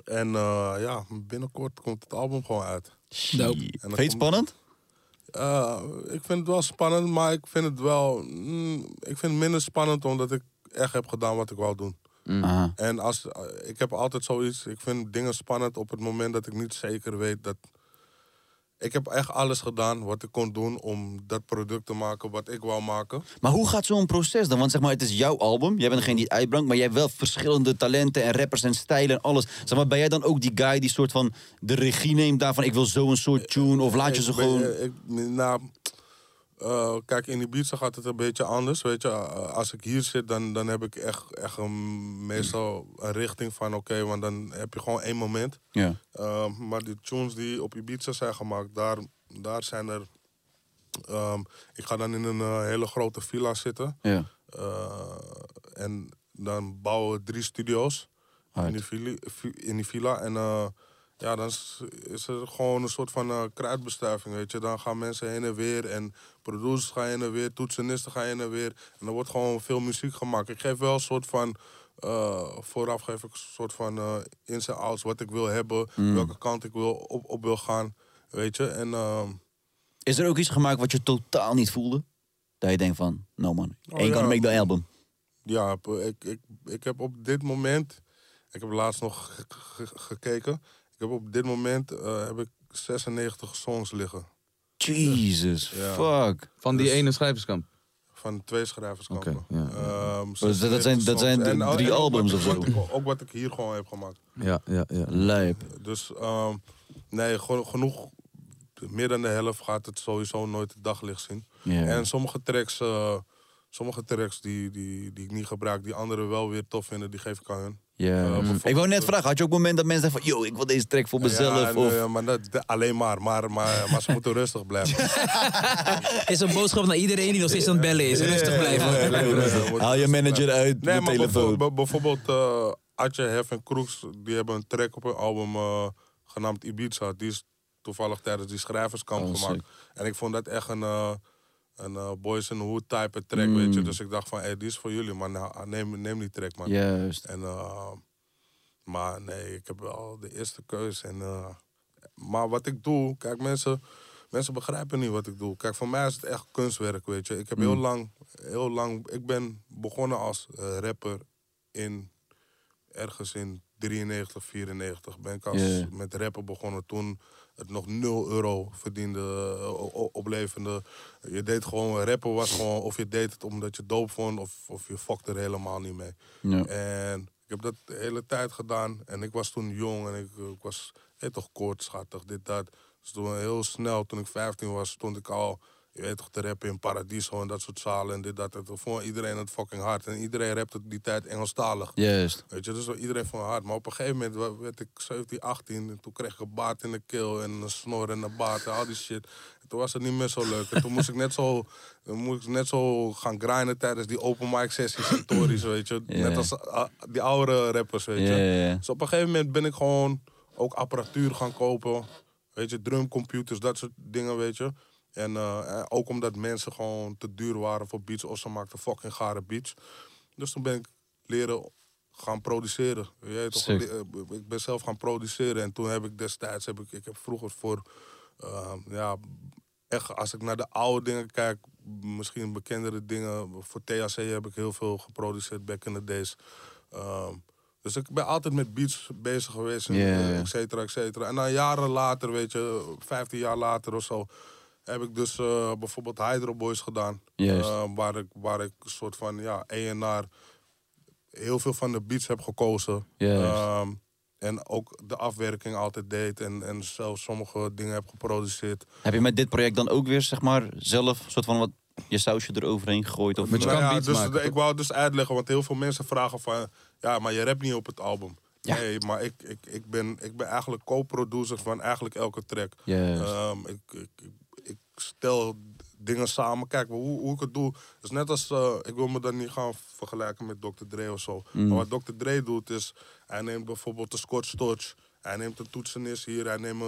en eh, ja, binnenkort komt het album gewoon uit. Dope. Vind je het spannend? Eh, ik vind het wel spannend, maar ik vind het wel... mm, ik vind het minder spannend omdat ik echt heb gedaan wat ik wou doen. Aha. En als, eh, ik heb altijd zoiets, ik vind dingen spannend op het moment dat ik niet zeker weet dat... Ik heb echt alles gedaan wat ik kon doen om dat product te maken wat ik wou maken. Maar hoe gaat zo'n proces dan? Want zeg maar, het is jouw album. Jij bent degene die het uitbrengt. Maar jij hebt wel verschillende talenten en rappers en stijlen en alles. Zeg maar, ben jij dan ook die guy die soort van de regie neemt daarvan... ik wil zo'n soort tune of laat je ze ben- gewoon... eh, Ik, nou, Eh, kijk, in Ibiza gaat het een beetje anders. Weet je, Eh, als ik hier zit, dan, dan heb ik echt, echt een, meestal een richting van oké, want dan heb je gewoon één moment. Ja. Uh, maar die tunes die op Ibiza zijn gemaakt, daar, daar zijn er. ehm, ik ga dan in een eh, hele grote villa zitten. Ja. Eh, en dan bouwen we drie studio's in die, villa, in die villa. En eh, ja, dan is, is er gewoon een soort van eh, kruidbestuiving, weet je. Dan gaan mensen heen en weer en producers gaan heen en weer, toetsenisten gaan heen en weer. En er wordt gewoon veel muziek gemaakt. Ik geef wel een soort van... eh, vooraf geef ik een soort van eh ins en outs wat ik wil hebben, welke kant ik wil op, op wil gaan, weet je. En ehm, Is er ook iets gemaakt wat je totaal niet voelde? Dat je denkt van, no man, Oh, gonna ja. make the album. Ja, ik, ik, ik heb op dit moment. Ik heb laatst nog ge- ge- gekeken. Ik heb op dit moment eh, heb ik 96 songs liggen. Jesus, Ja. fuck. Van die Dus- ene schrijverskamp. Van twee schrijverskampen. Ja, ja. Ehm, dat zijn- 96 dat zijn En, drie en ook albums of zo. ook wat ik hier gewoon heb gemaakt. Ja, ja, ja. Lijp. Dus ehm, nee, geno- genoeg. Meer dan de helft gaat het sowieso nooit het daglicht zien. En sommige tracks, eh, sommige tracks die, die, die ik niet gebruik, die anderen wel weer tof vinden, die geef ik aan hun. Ja. Eh, bijvoorbeeld- ik wou net vragen, had je ook een moment dat mensen zeggen van... Yo, ik wil deze track voor mezelf. Ja, of... nee, maar dat, alleen maar. Maar, maar, maar ze moeten rustig blijven. Is een boodschap naar iedereen die nog steeds aan het bellen is. Rustig blijven. Haal je manager uit Nee, de maar telefoon. bijvoorbeeld, bijvoorbeeld eh, Atje, Hef en Kroeks, die hebben een track op hun album eh, genaamd Ibiza. Die is toevallig tijdens die schrijverskamp Oh, gemaakt. sick. En ik vond dat echt een, eh, een eh, Boys in the Hood type track, Mm. weet je. Dus ik dacht van, hey, die is voor jullie, man. Nou, neem, neem die track, man. Juist. En, eh, maar nee, ik heb wel de eerste keus. En, eh, maar wat ik doe, kijk, mensen, mensen begrijpen niet wat ik doe. Kijk, voor mij is het echt kunstwerk, weet je. Ik heb heel lang, heel lang, ik ben begonnen als rapper in, ergens in 93, 94. Ben ik als, met rappen begonnen toen het nog 0 euro verdiende, eh, oplevende. Je deed gewoon, rappen was gewoon, of je deed het omdat je doop vond, of, of je fokte er helemaal niet mee. Ja. En ik heb dat de hele tijd gedaan. En ik was toen jong en ik, ik was weet toch koortschattig, dit, dat. Dus toen heel snel, toen ik 15 was, stond ik al, je weet toch, te rappen in Paradiso en dat soort zalen en dit, dat. Toen vond iedereen het fucking hard. En iedereen rapte die tijd Engelstalig. Juist. Weet je, dus iedereen vond het hard. Maar op een gegeven moment werd ik 17, 18. En toen kreeg ik een baard in de keel en een snor en een baard en al die shit. En toen was het niet meer zo leuk. En toen moest ik net zo, moest ik net zo gaan grinden tijdens die open mic sessies en tories, weet je. Net als die oude rappers, weet je. Ja. Dus op een gegeven moment ben ik gewoon ook apparatuur gaan kopen. Weet je, drumcomputers, dat soort dingen, weet je. En eh, eh, ook omdat mensen gewoon te duur waren voor beats. Of ze maakten fucking gare beats. Dus toen ben ik leren gaan produceren. Je weet toch, eh, ik ben zelf gaan produceren. En toen heb ik destijds, heb ik, ik heb vroeger voor... ja, echt, als ik naar de oude dingen kijk, misschien bekendere dingen. Voor THC heb ik heel veel geproduceerd back in the days. Ehm, dus ik ben altijd met beats bezig geweest, en, et cetera, et cetera. En dan jaren later, weet je, 15 jaar later of zo, heb ik dus eh, bijvoorbeeld Hydro Boys gedaan. Juist. Eh, waar, ik, waar ik een soort van, ja, ENR heel veel van de beats heb gekozen. Juist. Ehm, en ook de afwerking altijd deed en, en zelfs sommige dingen heb geproduceerd. Heb je met dit project dan ook weer, zeg maar, zelf een soort van wat je sausje eroverheen gegooid? Of Met je Nou kan ja, beats dus maken, ik wou dus uitleggen, want heel veel mensen vragen van... Ja, maar je rapt niet op het album. Ja. Nee, maar ik, ik, ik, ben, ik ben eigenlijk co-producer van eigenlijk elke track. Ehm, ik, ik, ik stel dingen samen. Kijk, hoe, hoe ik het doe, is net als... eh, ik wil me dan niet gaan vergelijken met Dr. Dre of zo. Mm. Maar wat Dr. Dre doet is... Hij neemt bijvoorbeeld de Scott Storch... Hij neemt een toetsenist hier, hij neemt een,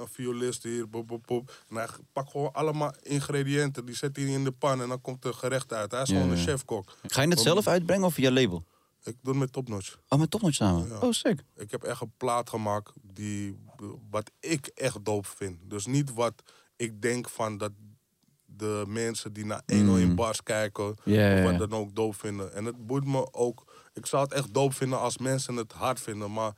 een violist hier, pop, pop, pop. En hij pakt gewoon allemaal ingrediënten, die zet hij in de pan en dan komt er gerecht uit. Hij is Ja, gewoon een chefkok. Ga je het zelf uitbrengen of via label? Ik doe het met topnotch. Oh, met Topnotch samen? Ja. Oh, sick. Ik heb echt een plaat gemaakt die, wat ik echt doop vind. Dus niet wat ik denk van dat de mensen die naar 101 Mm. bars kijken, of wat dan ook doop vinden. En het boeit me ook. Ik zou het echt doop vinden als mensen het hard vinden, maar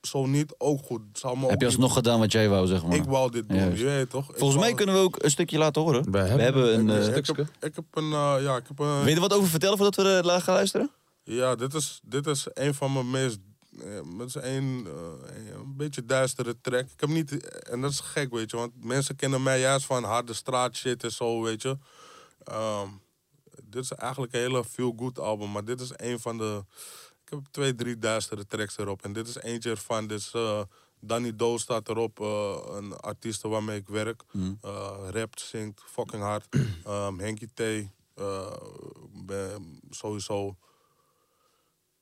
zo niet ook goed. Zou me Heb ook je niet- alsnog gedaan wat jij wou, zeg maar? Ik wou dit doen, Juist. je weet toch? Ik Volgens mij wou- kunnen we ook een stukje laten horen. We hebben een... ik, eh, ik, heb, ik heb een, eh, ja, ik heb een, Weet je er wat over vertellen voordat we eh, gaan luisteren? Ja, dit is, dit is een van mijn meest eh, met één eh, een beetje duistere track. Ik heb niet, en dat is gek, weet je, want mensen kennen mij juist van harde straat shit en zo, weet je. Ehm, dit is eigenlijk een hele feel-good album, maar dit is een van de. Ik heb twee, drie duistere tracks erop. En dit is eentje ervan. Dus uh, Danny Doe staat erop, eh, een artiest waarmee ik werk. Eh, rapt, zingt, fucking hard. Ehm Henky T, ben sowieso.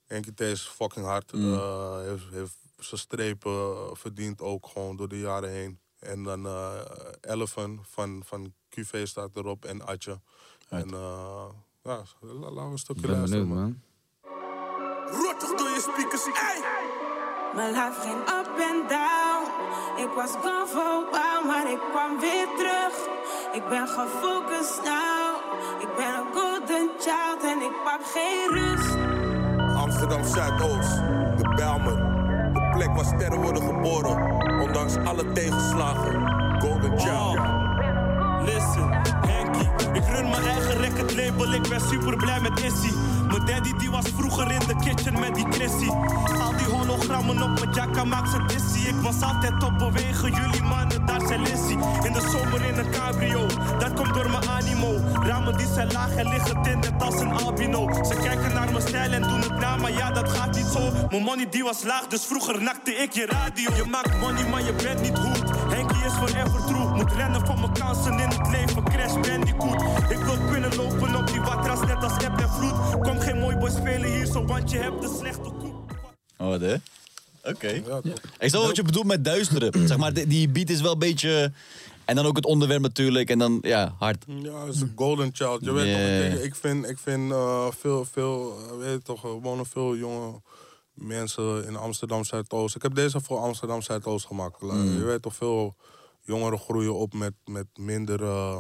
Henky T is fucking hard. Eh, heeft, heeft zijn strepen verdiend ook gewoon door de jaren heen. En dan eh Eleven van, van QV staat erop en Atje. En eh, ja, la- laten we een stukje ben luisteren, benieuwd, man. man. Rottig door je speakers, ey! Mijn life ging up en down. Ik was gone for a while, maar ik kwam weer terug. Ik ben gefocust now. Ik ben een golden child en ik pak geen rust. Amsterdam Zuidoost, de Bijlmer. De plek waar sterren worden geboren, ondanks alle tegenslagen. Golden Child. Listen, Henky, ik run mijn eigen record label, ik ben super blij met Issy. Mijn daddy die was vroeger in de kitchen met die Chrissy. Al die hologrammen op mijn jacka maakt ze dizzy. Ik was altijd op bewegen, jullie mannen, daar zijn Lissy. In de zomer in een cabrio, dat komt door mijn animo. Ramen die zijn laag en liggen tinted als een albino. Ze kijken naar mijn stijl en doen het na, maar ja, dat gaat niet zo. Mijn money die was laag, dus vroeger nakte ik je radio. Je maakt money, maar je bent niet goed. Henky is forever true. Moet rennen voor mijn kansen in het leven. Crash bandicoot. Ik wil kunnen lopen op die watras net als eb en vloed. Kom geen mooi boy spelen hier zo, want je hebt de slechte koek. Oh, wat hè? Oké. Ja, toch. Ik snap wat je bedoelt met duisteren. zeg maar, die- beat is wel een beetje... En dan ook het onderwerp natuurlijk. En dan, ja, hard. Ja, het is een golden child. Je weet Yeah. toch, ik, ik vind, ik vind eh, veel, veel, eh, weet je toch, er wonen veel jonge mensen in Amsterdam Zuidoost. Ik heb deze voor Amsterdam Zuidoost gemaakt. Je weet toch, veel jongeren groeien op met, met minder, eh,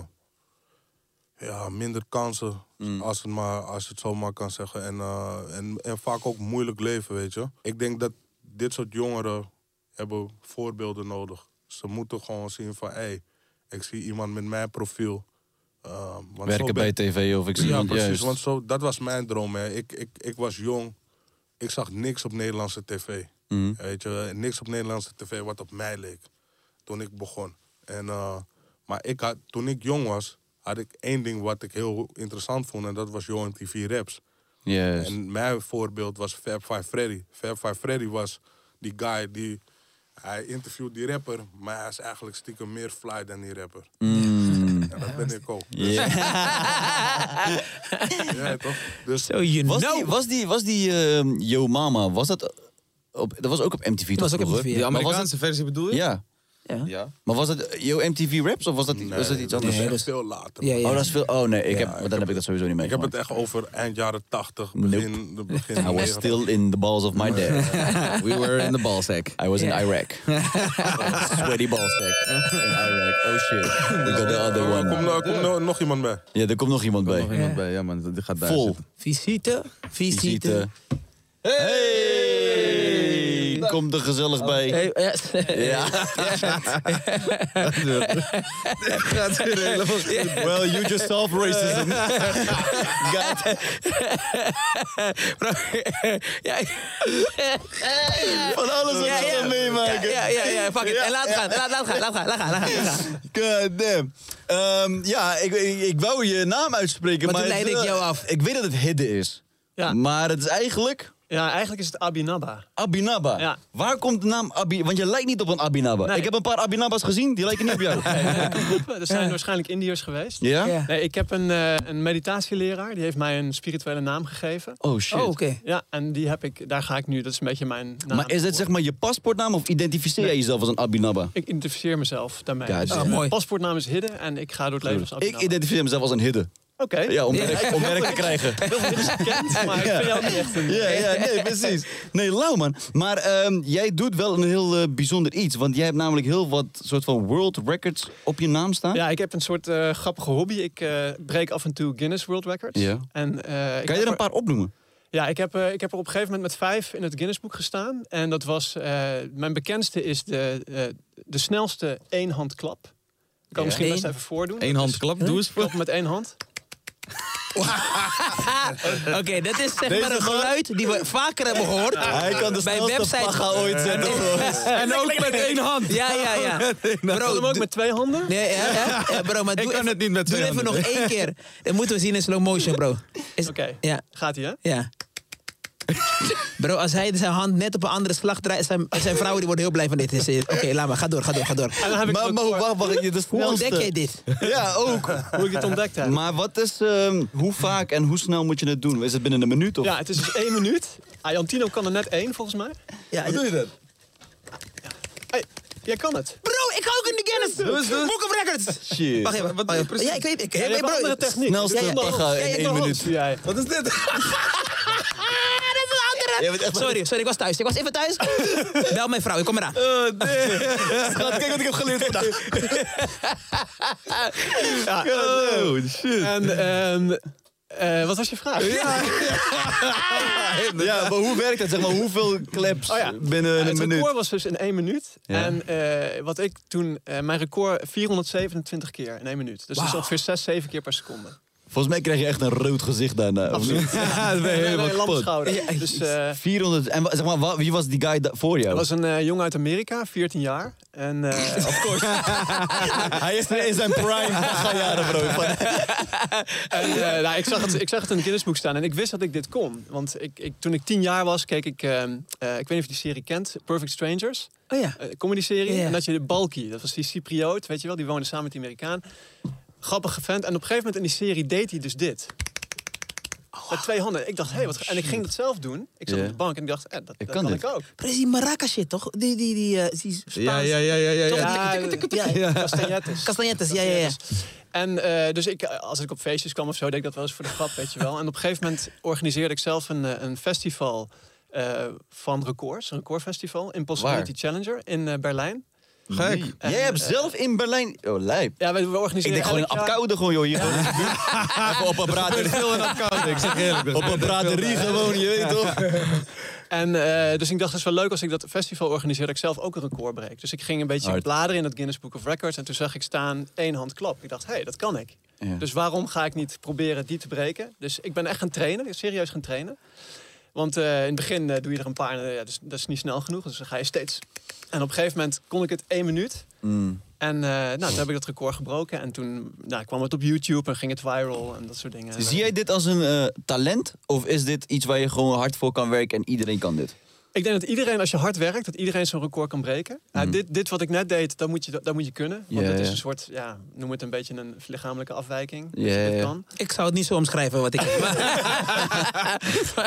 ja, minder kansen, als, het maar, als je het zo maar kan zeggen. En, eh, en, en vaak ook moeilijk leven, weet je. Ik denk dat dit soort jongeren hebben voorbeelden nodig. Ze moeten gewoon zien van, hé, hey, ik zie iemand met mijn profiel. Eh, want zo Werken bij tv of ik zie ja, iemand precies. juist. Want zo, dat was mijn droom. Hè. Ik, ik, ik was jong. Ik zag niks op Nederlandse tv. Mhm. Weet je, niks op Nederlandse tv wat op mij leek. Toen ik begon. En, eh, maar ik had, toen ik jong was, had ik één ding wat ik heel interessant vond. En dat was Johan TV Raps. Juist. En mijn voorbeeld was Fab Five Freddy. Fab Five Freddy was die guy die... Hij interviewt die rapper, maar hij is eigenlijk stiekem meer fly dan die rapper. En dat ben ik ook. Dus, Ja. ja, toch? Dus So you Was know. die, was die, was die ehm, Yo Mama, was dat... Op, dat was ook op MTV Dat was toch ook op? MTV, ja. Was Amerikaanse versie bedoel je? Ja. Ja. Ja. Maar was dat Yo MTV Raps of was dat, was dat iets anders? Nee, dat is veel later. Ja, ja. Oh, dat is veel... Oh nee, ik heb, Ja, maar ik dan heb heb- ik dat sowieso niet Ik heb het echt over eind jaren 80, begin, de begin I was 90. still in the balls of my dad. We were in the ballsack. I was in Iraq. Sweaty ballsack in Iraq. Oh shit. We got the other Oh, er komt, one. nou- komt nou nog iemand bij. Ja, er komt nog iemand Nog bij. iemand bij, ja man, die gaat daar Vol. zitten. Visite. Visite. Visite. Hey! Komt er gezellig bij. Hey, ja. Ja. Gaat weer helemaal goed. Well, you just solved racism. God. ja, Van alles wat ja, je ja. kan meemaken. Ja, ja, ja, fuck it. En laat gaan, laat, laat gaan, laat gaan, laat gaan, laat gaan. God damn. Ehm, ja, ik, ik, ik wou je naam uitspreken, Maar maar... toen leidde ik jou af. Ik weet dat het Hidde is. Ja. Maar het is eigenlijk Ja, eigenlijk is het Abinaba. Abinaba. Ja. Waar komt de naam Abi... Want je lijkt niet op een Abinaba. Nee. Ik heb een paar Abinabas gezien, die lijken niet op jou. Er zijn waarschijnlijk Indiërs geweest. Ja? Ja. Nee, ik heb een, eh, een meditatieleraar, die heeft mij een spirituele naam gegeven. Oh shit. Oh, oké. Ja, en die heb ik, daar ga ik nu, dat is een beetje mijn naam. Maar is het zeg maar je paspoortnaam of identificeer je jezelf als een Abinaba? Ik identificeer mezelf daarmee. Ja, ah, mooi. paspoortnaam is Hidden en ik ga door het leven als Ik Abinaba. identificeer mezelf als een hidde. Oké, Ja, om werk, om werk te krijgen. heel veel is gekend, maar ik vind jou niet echt een... Ja, ja, nee, precies. Nee, lauw man. Maar ehm, jij doet wel een heel eh, bijzonder iets. Want jij hebt namelijk heel wat soort van world records op je naam staan. Ja, ik heb een soort eh, grappige hobby. Ik eh, breek af en toe Guinness World Records. Ja. En, eh, ik Kan je er een paar opnoemen? Ja, ik heb, eh, ik heb er op een gegeven moment met vijf in het Guinnessboek gestaan. En dat was, eh, mijn bekendste is de, eh, de snelste eenhandklap. Ik kan Ja. misschien best even voordoen. Eén hand klap, doe eens. Kloppen met één hand. Oké, dat is zeg Deze maar een man- geluid die we vaker hebben gehoord. Hij kan de bij websites. pagga ooit zetten. En ook met één hand. Ja, ja, ja. Kan Bro, hem ook met twee handen? Nee, ja, ja, ja, bro, maar Ik doe kan even, het niet met doe twee even nog één keer. Dat moeten we zien in slow motion, bro. Is- Oké, Ja, gaat hij hè? ja. Bro, als hij zijn hand net op een andere slag draait, zijn, zijn vrouw die wordt heel blij van dit. Is- Oké, laat maar, ga door, ga door, ga door. En dan heb ik Maar, maar wacht, wacht, je de Hoe ontdek jij dit? Ja, ook. hoe ik het ontdekt heb. Maar wat is, ehm, hoe vaak en hoe snel moet je het doen? Is het binnen een minuut? Of? Ja, het is dus één minuut. Ayantino kan er net één, volgens mij. Ja, Hoe doe je dat? Jij kan het. Bro, ik ga ook in de Guinness. Book of Records. Shit. Wacht even. Wat doe je precies? Ja, ik weet, ik, Ja, bro, een andere techniek. Snelste pagga nog. in Ja, één minuut. Wat is dit? dat is een andere. Echt- Sorry, sorry, ik was thuis. Ik was even thuis. Bel mijn vrouw, ik kom eraan. Schat, kijk wat ik heb geleerd vandaag. Ja, Oh, shit. en ehm, eh, wat was je vraag? Ja, maar hoe werkt het? Zeg maar, hoeveel claps Oh ja. binnen het een minuut? record was dus in één minuut. Ja. En eh, wat ik toen, eh, mijn record 427 keer in één minuut. Dus dat is ongeveer 6, 7 keer per seconde. Volgens mij krijg je echt een rood gezicht daarna. niet? Ja, dat ben je helemaal nee, kapot. Dus eh, 400. En zeg maar, wie was die guy voor jou? dat was een eh, jongen uit Amerika, 14 jaar. En eh, of course. Hij is in zijn prime jaren, bro. En, eh, nou, ik, zag het, ik zag het in het Guinnessboek staan en ik wist dat ik dit kon. Want ik, ik, toen ik tien jaar was, keek ik... eh, eh, ik weet niet of je die serie kent, Perfect Strangers. Oh ja. comedy-serie. Ja, ja. En dat je de Balky, dat was die Cypriot, weet je wel, die woonde samen met die Amerikaan. Grappige vent. En op een gegeven moment in die serie deed hij dus dit. Met twee handen. Ik dacht, hé, hey, wat. En ik ging dat zelf doen. Ik zat Ja. op de bank en ik dacht, eh, dat, Ik dat kan kan, dit. ik ook. Die maraca shit, toch? Die, die, die, eh, die Ja, ja, ja, ja, ja. Ja. Ja, Ja, Castagnettes. Castagnettes, ja, ja, ja. En eh, dus ik, eh, als ik op feestjes kwam of zo, deed ik dat wel eens voor de grap, weet je wel. En op een gegeven moment organiseerde ik zelf een, eh, een festival eh, van records, een recordfestival, Impossibility Challenger in eh, Berlijn. Gek. En, Jij hebt eh, zelf in Berlijn... Oh, lijp. Ja, we, we Ik organiseren denk gewoon in Apkoude gewoon, joh. Hier gewoon. Even op een braderie. Veel in Apkoude, ik zeg eerlijk. Op een braderie gewoon, je weet toch? En eh, dus ik dacht, het is wel leuk als ik dat festival organiseer, dat ik zelf ook een record breek. Dus ik ging een beetje Hard. bladeren in het Guinness Book of Records. En toen zag ik staan één hand klap. Ik dacht, hé, hey, dat kan ik. Ja. Dus waarom ga ik niet proberen die te breken? Dus ik ben echt gaan trainen, serieus gaan trainen. Want eh, in het begin eh, doe je er een paar, en, eh, ja, dus, dat is niet snel genoeg. Dus dan ga je steeds. En op een gegeven moment kon ik het één minuut. Mm. En eh, nou, toen heb ik dat record gebroken. En toen nou, kwam het op YouTube en ging het viral en dat soort dingen. Zie jij dit als een talent? Of is dit iets waar je gewoon hard voor kan werken en iedereen kan dit? Ik denk dat iedereen, als je hard werkt, dat iedereen zo'n record kan breken. Nou, dit, dit wat ik net deed, dat moet je, dat moet je kunnen. Want het is een soort, ja, noem het een beetje een lichamelijke afwijking. Ja. kan. Ik zou het niet zo omschrijven wat ik...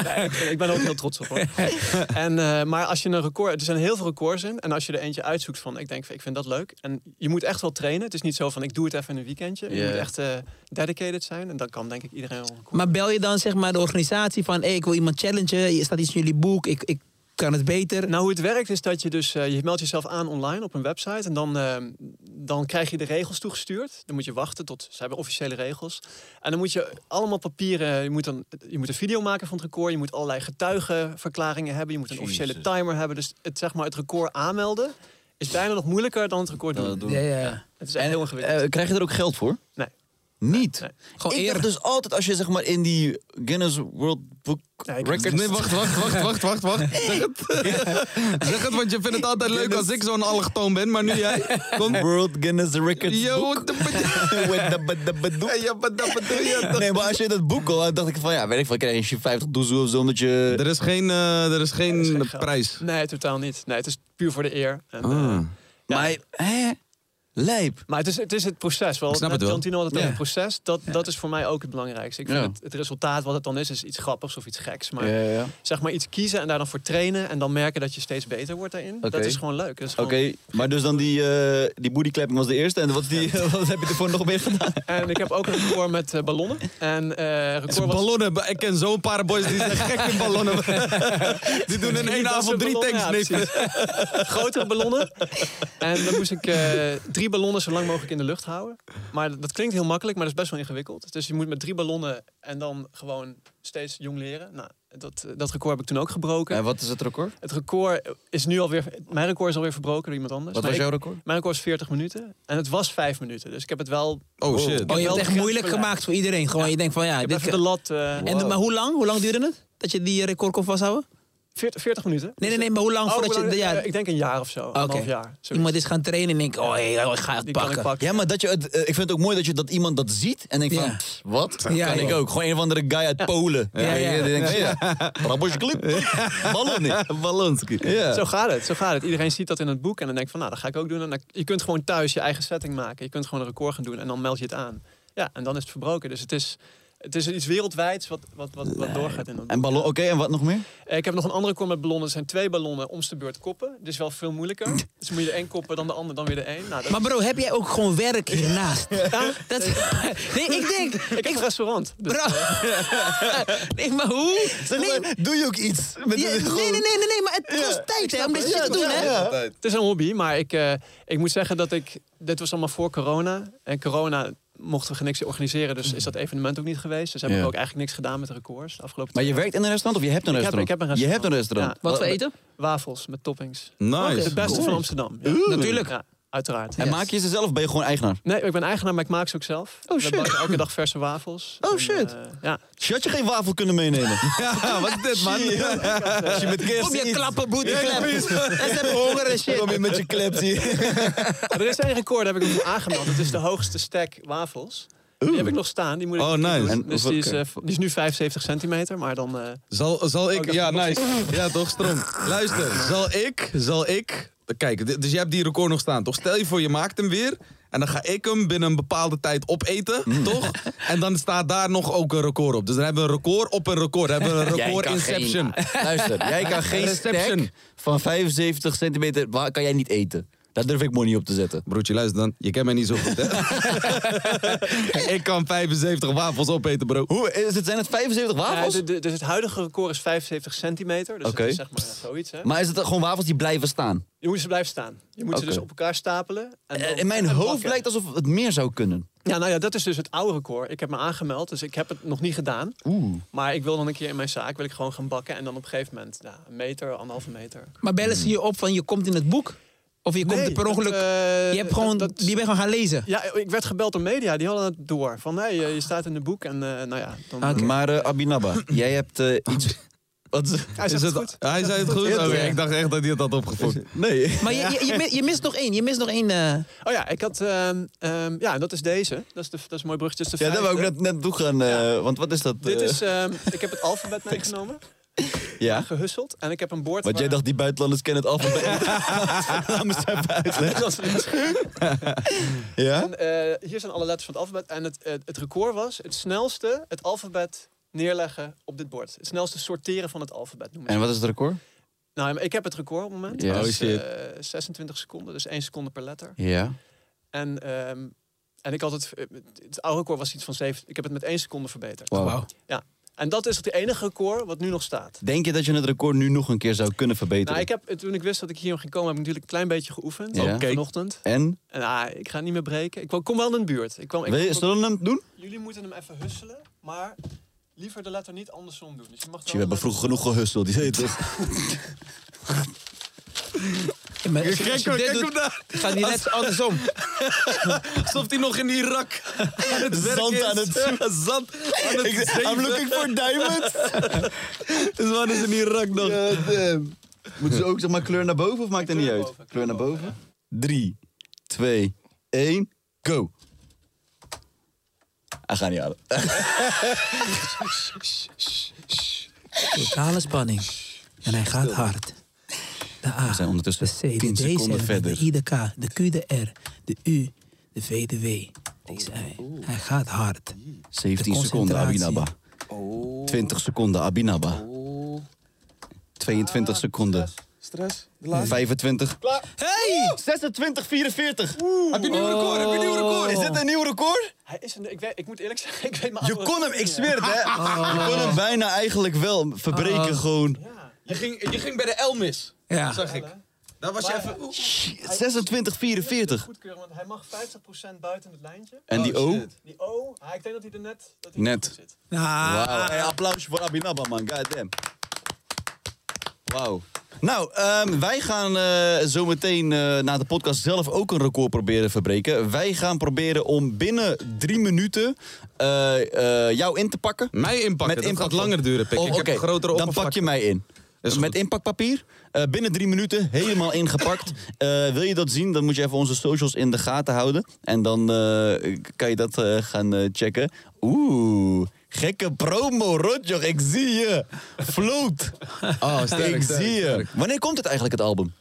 Nee, ik, ik ben er ook heel trots op hoor. En, eh, maar als je een record, er zijn heel veel records in. En als je er eentje uitzoekt van, ik denk, ik vind dat leuk. En je moet echt wel trainen. Het is niet zo van, ik doe het even in een weekendje. Je moet echt eh, dedicated zijn. En dan kan denk ik iedereen wel een record. Maar bel je dan zeg maar de organisatie van... Hey, ik wil iemand challengen, je staat iets in jullie boek, ik, ik kan het beter. Nou, hoe het werkt is dat je dus, eh, je meldt jezelf aan online op een website en dan, eh, dan krijg je de regels toegestuurd. Dan moet je wachten tot, ze hebben officiële regels. En dan moet je allemaal papieren, je moet, dan, je moet een video maken van het record, je moet allerlei getuigenverklaringen hebben, je moet een officiële Jezus. timer hebben. Dus het, zeg maar, het record aanmelden is bijna nog moeilijker dan het record doen. Dat doen. Ja, ja. Het is echt heel ingewikkeld. Eh, krijg je er ook geld voor? Nee. Niet? Nee. Gewoon ik eer. dacht dus altijd als je zeg maar in die Guinness World Book Nee, Records... Nee, wacht, wacht, wacht, wacht, wacht, wacht. Zeg het. zeg het, want je vindt het altijd leuk als ik zo'n allochtoon ben, maar nu jij. Kom. World Guinness Records Yo, Book. Nee, maar als je dat boek al had, dacht ik van ja, weet ik veel, krijg je 50 doezoe of zo, omdat je... Er is geen, eh, er is geen is prijs. Nee, totaal niet. Nee, het is puur voor de eer. En, eh, Ah. Maar, hè? Lijp. Maar het is, het is het proces. Wel, Ik snap het wel. Tino had het Ja. proces. Dat, dat is voor mij ook het belangrijkste. Ik vind Ja. het, het resultaat, wat het dan is, is iets grappigs of iets geks. Maar zeg maar iets kiezen en daar dan voor trainen. En dan merken dat je steeds beter wordt daarin. Dat is gewoon leuk. Oké, maar dus dan die, eh die bootyclapping was de eerste. En wat, die, wat heb je ervoor nog meer gedaan? En ik heb ook een record met eh, ballonnen. En eh record was... Ballonnen, ik ken zo'n paar boys die zijn gek in ballonnen. die doen in één avond drie tanks. Grotere ballonnen. En dan moest ik eh, drie ballonnen zo lang mogelijk in de lucht houden. Maar dat, klinkt heel makkelijk, maar dat is best wel ingewikkeld. Dus je moet met drie ballonnen en dan gewoon steeds jong leren. Nou, dat, dat record heb ik toen ook gebroken. En wat is het record? Het record is nu alweer... Mijn record is alweer verbroken door iemand anders. Wat Maar was ik- jouw record? Mijn record is 40 minuten. En het was 5 minuten. Dus ik heb het wel... Oh shit. Oh, je hebt het echt moeilijk gemaakt voor iedereen. Gewoon, je denkt van ja, Ik dit de lat... eh, En, maar hoe lang? Hoe lang duurde het? Dat je die record kon vasthouden? 40, 40 minuten. Nee, nee, nee, maar hoe lang Oh, voordat hoe lang- je... Ja, eh, ik denk een jaar of zo. Oké. Een half jaar. zoiets. Iemand is gaan trainen en denkt, oh, hey, ik ga het ik pakken. pakken. Ja, maar dat je het, eh, ik vind het ook mooi dat, je, dat iemand dat ziet en denkt van, Ja. "Pff, wat? Ja, kan ja. ik ook. Gewoon een of andere guy uit Polen. Ja, ja. Denkt, ja. Ballonski. Ja. Zo gaat het, zo gaat het. Iedereen ziet dat in het boek en dan denkt van, nou, dat ga ik ook doen. En dan, je kunt gewoon thuis je eigen setting maken. Je kunt gewoon een record gaan doen en dan meld je het aan. Ja, en dan is het verbroken. Dus het is, het is iets wereldwijds wat, wat, wat, wat doorgaat in dat boek. En ballon, oké, en wat nog meer? Eh, Ik heb nog een andere record met ballonnen. Er zijn twee ballonnen om de beurt koppen. Dus wel veel moeilijker. dus moet je de een koppen, dan de ander, dan weer de een. Nou, dat- Maar bro, heb jij ook gewoon werk hiernaast? Ja, Dat, nee, ik denk... ik heb een restaurant. Dus, Bro, nee, maar hoe? Nee, doe je ook iets? Met ja, nee, nee, nee, nee, nee, maar het kost tijd hè, om dit shit te doen, hè? Het is een hobby, maar ik, eh, ik moet zeggen dat ik... Dit was allemaal voor corona. En corona mochten we niks organiseren, dus is dat evenement ook niet geweest. Dus heb Ja. ik ook eigenlijk niks gedaan met de records de afgelopen Maar je werkt in een restaurant of je hebt een Ik heb- restaurant? ik heb een Je hebt een restaurant. restaurant. Wat voor eten? Wafels met toppings. Nice. Het beste van Amsterdam. Ja. Natuurlijk. Uiteraard. En maak je ze zelf of ben je gewoon eigenaar? Nee, ik ben eigenaar, maar ik maak ze ook zelf. Oh, We shit. bakken elke dag verse wafels. Oh, En, shit. eh, ja. Had je geen wafel kunnen meenemen? Ja, wat is dit, man? Als je met kerst Op je klappen, boete, klep. En ze hebben honger en shit. kom je met je kleps hier. Er is één record, heb ik hem aangemeld. Dat is de hoogste stack wafels. Die heb ik nog staan. Die moet ik Oh, nice. doen. Dus die is, eh, die is nu 75 centimeter, maar dan... eh, Zal, zal Oh, ik dacht Ja, nice. Ja, toch, stroom. Luister, zal ik... Zal ik... Kijk, dus je hebt die record nog staan, toch? Stel je voor, je maakt hem weer. En dan ga ik hem binnen een bepaalde tijd opeten, Mm. toch? En dan staat daar nog ook een record op. Dus dan hebben we een record op een record. Dan hebben we een record inception. geen- luister, jij kan geen Reception. stack van 75 centimeter, waar kan jij niet eten. Daar durf ik money op te zetten. Broertje, luister dan. Je kent mij niet zo goed, hè? ik kan 75 wafels opeten, bro. Hoe, is het, zijn het 75 wafels? ja, de- de- dus het huidige record is 75 centimeter. Dus Oké. het is zeg maar zoiets. Hè. Maar is het gewoon wafels die blijven staan? Je moet ze blijven staan. Je moet ze dus op elkaar stapelen. En dan- Eh, In mijn en hoofd lijkt alsof het meer zou kunnen. Ja, nou ja, dat is dus het oude record. Ik heb me aangemeld, dus ik heb het nog niet gedaan. Oeh. Maar ik wil dan een keer in mijn zaak wil ik gewoon gaan bakken. En dan op een gegeven moment nou, een meter, anderhalve meter. Maar bellen ze je op van je komt in het boek? Of je komt Nee, er per ongeluk... dat, eh, je hebt gewoon... dat- dat- die ben gewoon gaan lezen? Ja, ik werd gebeld door media, die hadden het door. Van, nee, je je staat in het boek en eh, nou ja. Dan, Oké. Maar eh, Abinaba, jij hebt eh, iets... Wat is- Hij Is het het, goed. hij zei het goed? Ik dacht echt dat hij het had opgefokt. Nee. Maar je, je, je, mi- je mist nog één. Je mist nog één... eh, Oh ja, ik had, ehm, ehm, ja, dat is deze. Dat is, de, dat is een mooi bruggetje. Dat Ja, wou ik vijfde. net, net gaan. eh, Want wat is dat? Dit is, ehm, ik heb het alfabet meegenomen, ja? gehusseld. En ik heb een bord Want jij dacht, die buitenlanders kennen het alfabet. Laat me eens even uitleggen. Ja? En, eh, hier zijn alle letters van het alfabet. En het, eh, het record was het snelste het alfabet neerleggen op dit bord. Het snelste sorteren van het alfabet noemen En wat is het record? Nou, ik heb het record op het moment. Ja. Is, shit. eh, 26 seconden, dus 1 seconde per letter. Ja. En, ehm, en ik had het, het oude record was iets van 7. Ik heb het met 1 seconde verbeterd. Wauw. Ja. En dat is het enige record wat nu nog staat. Denk je dat je het record nu nog een keer zou kunnen verbeteren? Nou, ik heb, toen ik wist dat ik hier ging komen, heb ik natuurlijk een klein beetje geoefend. Ja. Ook vanochtend. En? En ah, ik ga het niet meer breken. Ik kom wel in de buurt. Ik kwam, ik Wil je, zullen we hem doen? Jullie moeten hem even husselen, maar liever de letter niet andersom doen. Dus je mag Zie, we hebben vroeger genoeg gehusseld. Die heet toch? Ja, maar als je- Kijk, als je kijk dit hem doet, daar. gaat die net andersom. Alsof hij nog in Irak aan het werk Zand is. aan het- Zand aan het I'm looking for diamonds. Dus man is in Irak nog. Moeten ze ook zeg maar kleur naar boven of maakt het niet uit? boven, Kleur naar boven. 3, 2, 1, go. Hij gaat niet halen. Totale spanning. En hij gaat hard. De A, We zijn ondertussen de C, de 10 D, seconden de verder. I, de K, de Q, de R, de U, de V, de W. Deze hij. Hij gaat hard. 17 De seconden. Abinaba. 20 seconden Abinaba. 22 seconden. Stress. 25. Hey! 26, 44. Heb je een nieuw record? Heb je een nieuw record? Is dit een nieuw record? Hij is een, ik, weet, ik moet eerlijk zeggen, ik weet mijn Je kon hem, ik zweer het hè. Je kon hem bijna eigenlijk wel verbreken Oh. gewoon. Ja. Je ging, je ging bij de Elmis. Ja. Zag ik. Daar was je Maar, even... eh, 26, 44. goedkeuren, want hij mag 50% buiten het lijntje. En die Oh, O? shit. Die O, ah, ik denk dat hij er net, dat hij Net. goed zit. Wauw. Hey, applausje voor Abinaba, man. Goddamn. Wauw. Nou, ehm, wij gaan eh, zometeen eh, na de podcast zelf ook een record proberen verbreken. Wij gaan proberen om binnen drie minuten eh, eh, jou in te pakken. Mij inpakken, dat inpak- gaat langer duren, Pik. Oh, Ik heb een grotere Dan pak je mij in. Met goed. inpakpapier. Eh, binnen drie minuten, helemaal ingepakt. Eh, wil je dat zien, dan moet je even onze socials in de gaten houden. En dan eh, kan je dat eh, gaan checken. Oeh, gekke promo, Rotjoch, ik zie je. Float. Oh, sterk, ik sterk, zie je. Wanneer komt het eigenlijk, het album?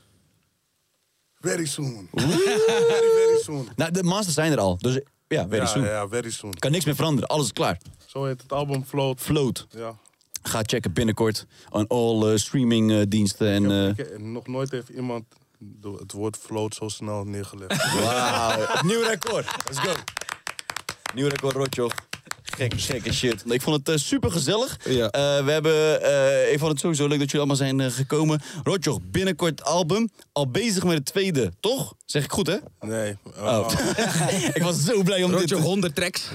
Very soon. very, very soon. Nou, de masters zijn er al. Dus ja, very ja, soon. ja, very soon. Kan niks meer veranderen, alles is klaar. Zo heet het album Float. Float. Ja. Ga checken binnenkort aan all eh, streamingdiensten en... eh, Ik heb- nog nooit heeft iemand het woord float zo snel neergelegd. Wauw, nieuw record. Let's go. Nieuw record, Rotjoch. Gek, gekke shit. Ik vond het super gezellig. Ja. we hebben, eh, ik vond het sowieso leuk dat jullie allemaal zijn eh, gekomen. Rotjoch, binnenkort album. Al bezig met het tweede, toch? Zeg ik goed, hè? Nee. eh, Oh. ik was zo blij om dit Rotje te... 100 tracks.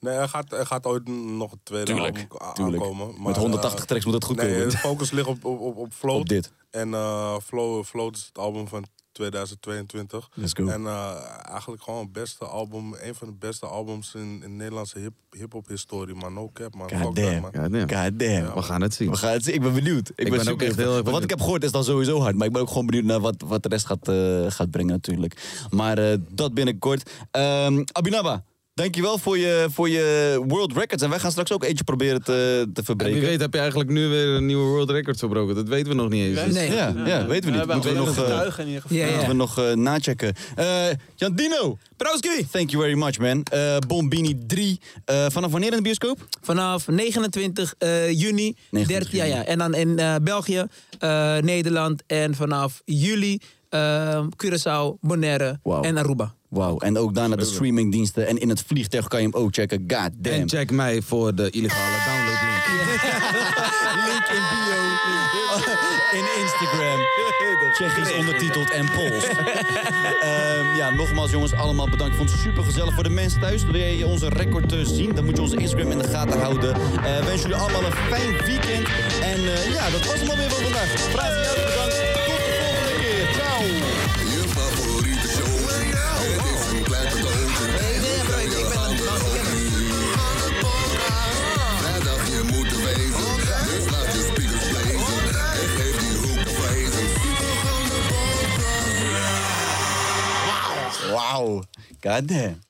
Nee, er gaat, er gaat ooit nog een tweede Tuurlijk, tuurlijk. aankomen. Met maar, 180 eh, tracks moet dat goed nee, komen. de focus ligt op, op, op, op Float. Op dit. En eh Flow, Float is het album van 2022. Let's go. En eh, eigenlijk gewoon het beste album, een van de beste albums in, in Nederlandse hip- hip-hop historie, man. No cap, man. Goddamn. We gaan het zien. We gaan het zien. Ik ben benieuwd. Ik, ben super ook echt heel erg wat ik heb gehoord is dan sowieso hard. Maar ik ben ook gewoon benieuwd naar wat, wat de rest gaat, eh, gaat brengen natuurlijk. Maar eh, dat binnenkort. Ehm Abinaba, dankjewel voor je, voor je world records. En wij gaan straks ook eentje proberen te, te En wie verbreken. weet heb je eigenlijk nu weer een nieuwe world record verbroken. Dat weten we nog niet eens. Dus- Nee. Ja, ja, weten we niet. Moeten we nog, eh, getuige in ieder geval. Ja, ja. moeten we nog eh, nachecken. Eh Jan Dino, Prooski! thank you very much man. Eh Bombini 3. Eh, vanaf wanneer in de bioscoop? Vanaf 29 eh, juni. 29 13, ja, ja. En dan in eh, België, eh, Nederland en vanaf juli eh, Curaçao, Bonaire en Aruba. Wauw. En ook daarna de streamingdiensten. En in het vliegtuig kan je hem ook checken. God damn. En check mij voor de illegale downloadlink. Link in bio. In Instagram. Tsjechisch ondertiteld en Pools. Ehm, ja, nogmaals jongens, allemaal bedankt. Ik vond het super gezellig. Voor de mensen thuis, wil je onze record zien? Dan moet je onze Instagram in de gaten houden. Eh wens jullie allemaal een fijn weekend. En eh, ja, dat was hem alweer voor vandaag. Praat bedankt. Tot de volgende keer. Ciao. Wauw. God damn.